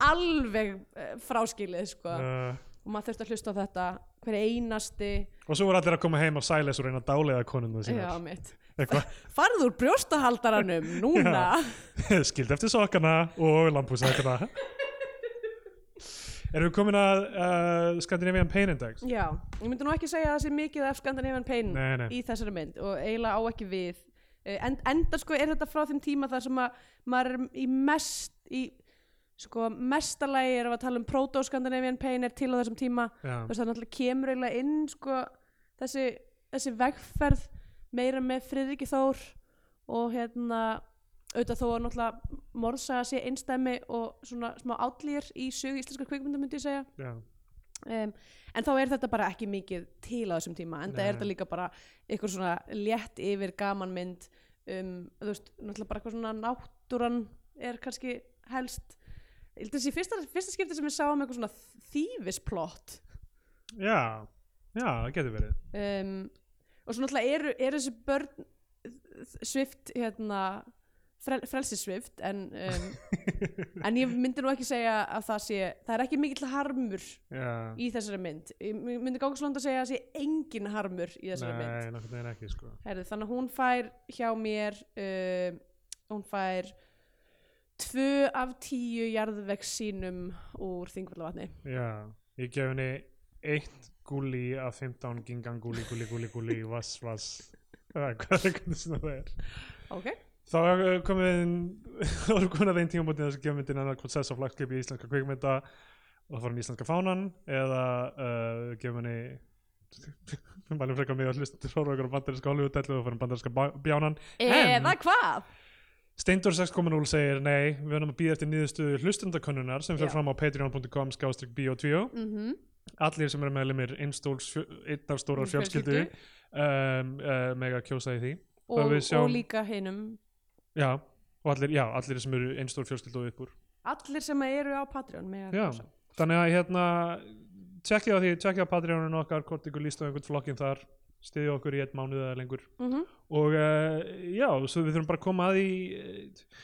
Speaker 1: alveg uh, fráskilið sko.
Speaker 2: uh,
Speaker 1: og maður þurfti að hlusta á þetta hver einasti
Speaker 2: og svo voru allir að koma heim á Silas og reyna að dálega konunum
Speaker 1: já,
Speaker 2: sínar
Speaker 1: mitt.
Speaker 2: Eitthvað,
Speaker 1: farð úr brjóstahaldaranum *laughs* núna. *laughs*
Speaker 2: Skild eftir sokkana og lampúsækana erum við komin að uh, Scandinavian Pain Index?
Speaker 1: Já, ég myndi nú ekki segja að það sé mikið af Scandinavian Pain
Speaker 2: Nei, nei.
Speaker 1: í þessari mynd og eiginlega á ekki við. Eh, en, enda sko er þetta frá þeim tíma þar sem að maður er í mest í sko mestalagi erum við að tala um proto-Scandinavian Pain er til á þessum tíma. Þú veist það náttúrulega kemur eiginlega inn sko þessi, þessi vegferð meira með Friðriki Þór og hérna auðvitað þó að náttúrulega morðsaga sé einstæmi og svona smá átlýr í sögu íslenskar kvikmynda myndi ég segja. Um, en þá er þetta bara ekki mikið til á þessum tíma en það
Speaker 2: Nei.
Speaker 1: er þetta líka bara eitthvað svona létt yfir gamanmynd um, þú veist, náttúrulega bara eitthvað svona náttúran er kannski helst þessi fyrsta, fyrsta skipti sem við sáum eitthvað svona þýfisplott.
Speaker 2: Já, já, það getur verið.
Speaker 1: Um, og svo náttúrulega eru, eru þessi börn svift hérna frel, frelsisvift en, um, *laughs* en ég myndi nú ekki segja að það sé, það er ekki mikill harmur
Speaker 2: já,
Speaker 1: í þessari mynd. Ég myndi langt að segja að það sé engin harmur í þessari mynd.
Speaker 2: nei, neginn ekki sko.
Speaker 1: Herðu, þannig að hún fær hjá mér uh, hún fær tvö af tíu jarðvegs sínum úr þingvallavatni.
Speaker 2: Já, ég gef henni eitt gúli af 15 gingan gúli, gúli, gúli, gúli, vass, vass. Það er hvað er hvernig sem það er.
Speaker 1: Ok,
Speaker 2: Þá komið *laughs* þá erum komin að þeim tímabótið þess að gefa myndin annað hvort sess á flagskip í íslenska kvikmynda og það fór hann íslenska fánan eða uh, gefum henni við *laughs* mælum frekar mig að hlusta til ykkur á bandarinska Hollywood-dellu og fór hann bandarinska bjánan.
Speaker 1: Eða hvað?
Speaker 2: Steindur 6.0 segir nei, við erum að býða eftir niðurstöðu hlustundakönnunar sem fyrir
Speaker 1: Já.
Speaker 2: fram á patreon.com skástrík bio2
Speaker 1: Mm
Speaker 2: allir sem eru meðlumir einstóls einnar stórar fjölskyldu um, uh, mega kjósa í því.
Speaker 1: Og,
Speaker 2: sjáum-
Speaker 1: og líka hinum.
Speaker 2: Já, og allir, já, allir sem eru einstór fjölskyldu og upp úr.
Speaker 1: Allir sem eru á Patreon
Speaker 2: þannig að hérna tjekkja á því, tjekkja á Patreoninu okkar hvort ykkur líst á einhvern flokkin þar stiðja okkur í einn mánuð eða lengur.
Speaker 1: Mhm.
Speaker 2: og uh, já, svo við þurfum bara að koma að því uh,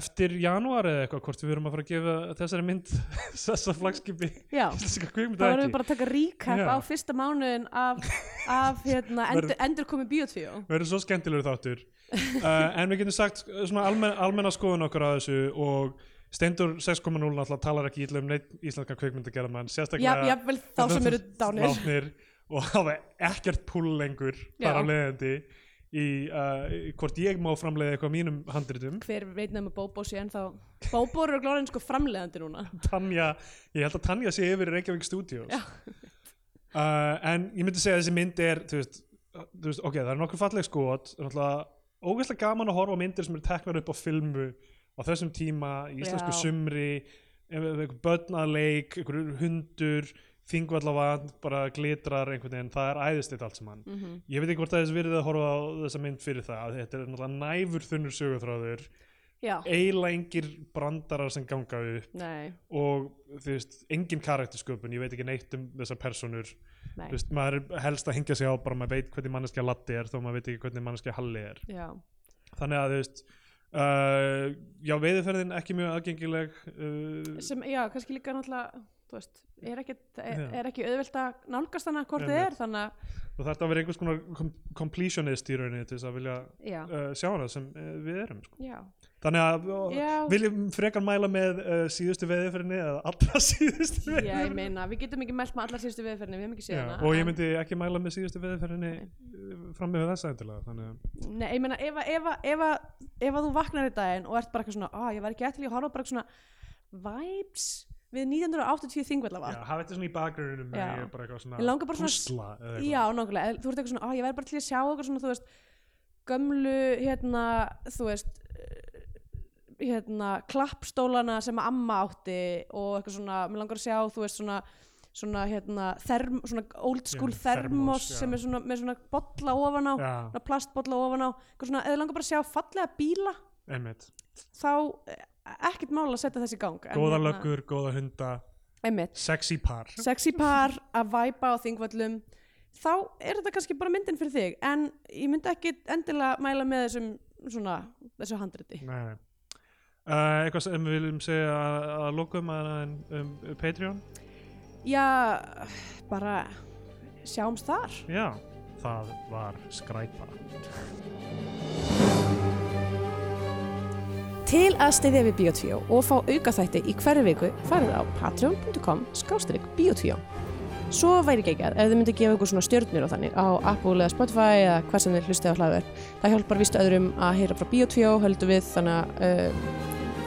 Speaker 2: eftir janúar eða eitthvað hvort við erum að fara að gefa þessari mynd *laughs* þessa flagskipi
Speaker 1: Já, þá verðum við bara að taka recap
Speaker 2: Já.
Speaker 1: á fyrsta mánuðin af, af hérna, endur, endur komið bíotvíó
Speaker 2: verður svo skemmtilegur þáttur. Uh, en við getum sagt svona almen, almenna skoðun okkur á þessu og Steindur 6.0 náttúrulega talar ekki illa um neitt íslenska kvikmyndagerðamann
Speaker 1: Já,
Speaker 2: sérstaklega
Speaker 1: jafnvel þá sem eru dánir
Speaker 2: og hafa ekkert púl lengur af leiðandi í uh, hvort ég má framleiða eitthvað mínum handritum.
Speaker 1: Hver veit nefnum Bóbó sé ennþá Bóbó eru glóðin sko framleiðandi núna.
Speaker 2: Tanja, ég held að Tanja sé yfir Reykjavík Studios. Uh, en ég myndi segja að þessi mynd er þú veist, uh, þú veist ok, það er nokkuð falleg skot ógeðslega gaman að horfa myndir sem eru teknar upp á filmu á þessum tíma í íslensku
Speaker 1: Já.
Speaker 2: sumri einhver börn að leik, einhver hundur þingvallavatn, bara glitrar einhvern veginn, það er æðislegt allt saman.
Speaker 1: Mm
Speaker 2: ég veit ekki hvort það er virðið að horfa á þessa mynd fyrir það, þetta er náttúrulega næfur þunnur sögutráður,
Speaker 1: Já,
Speaker 2: eiginlega engir brandarar sem ganga upp.
Speaker 1: Nei,
Speaker 2: og þú veist, engin karaktersköpun ég veit ekki neitt um þessar personur
Speaker 1: nei.
Speaker 2: Þú veist, maður helst að hengja sig á bara maður veit hvernig manneskja Latti er þó maður veit ekki hvernig manneskja Halli er.
Speaker 1: Já,
Speaker 2: þannig að þú veist uh, já, veiðferðin ekki mjög aðgengileg uh,
Speaker 1: sem, já, kannski líka náttúrulega veist, er ekki, er, er ekki auðvelt að nálgast hana hvort þið er þannig að,
Speaker 2: og þetta að vera einhvers konar kom completionist í rauninni til þess að vilja uh, sjá hana sem uh, við erum sko.
Speaker 1: já.
Speaker 2: Þannig að uh, viljum frekar mæla með uh, síðustu veiðferðinni eða allra *laughs* síðustu
Speaker 1: já, ég meina, við getum ekki mælt með allar síðustu viðferðinni, við hefum ekki
Speaker 2: Já,
Speaker 1: hana
Speaker 2: og ég myndi ekki mæla með síðustu veiðferðinni uh, fram með þessa endilega þannig að
Speaker 1: Nei, ég meina, ef, að- ef, að- ef, að- ef að þú vaknar í daginn og ert bara eitthvað svona, að við 1980 þingvella
Speaker 2: Já, hafa þetta svona í bakgrunum ég er bara eitthvað svona
Speaker 1: Ég langar bara svona-
Speaker 2: púsla eða.
Speaker 1: Já, nákvæmlega, þú ert eitthvað svona, á, ég væri bara til að sjá eitthvað svona, þú veist, gömlu, hérna, þú veist, eh, hérna, klappstólana sem amma átti og eitthvað svona, mér langar að sjá, þú veist, svona, svona, hérna, þerm, svona old school
Speaker 2: Já,
Speaker 1: þermos,
Speaker 2: já.
Speaker 1: sem er svona, með svona bolla ofan á, plastbolla ofan á, eitthvað svona, eða langar bara að sjá fallega bíla,
Speaker 2: einmitt
Speaker 1: þá ekkert mál að setja þessi í gang.
Speaker 2: Góða
Speaker 1: hérna,
Speaker 2: löggur, góða hunda.
Speaker 1: Einmitt,
Speaker 2: Sexy par.
Speaker 1: Sexy par að væpa á þingvöllum. Þá er þetta kannski bara myndin fyrir þig en ég myndi ekki endilega mæla með þessum svona, þessu
Speaker 2: nei. Uh, eitthvað sem við viljum segja að, að lokum að, um, um Patreon?
Speaker 1: Já, bara sjáumst þar.
Speaker 2: Já, það var skræpa
Speaker 1: Til að styðja við Bíotvíó og fá auka þætti í hverju viku farið á patreon.com skástrík Bíotvíó Svo væri ekki ekkert ef þið myndi gefa ykkur svona stjörnur og þannig á Apple eða Spotify eða hvað sem þið hlustið á hlaður það hjálpar vist öðrum að heyra frá Bíotvíó höldum við þannig að uh,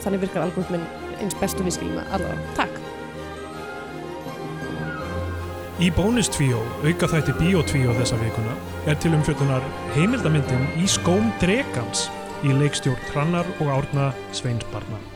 Speaker 1: þannig virkar algoritminn eins bestu við skiljum að allavega. Takk!
Speaker 2: Í bónustvíó, auka þætti Bíotvíó þessa vikuna, er til umfjöldunar heimildamyndin í skóm dregans í leikstjórn Hrannar og Árna Sveinsbarna.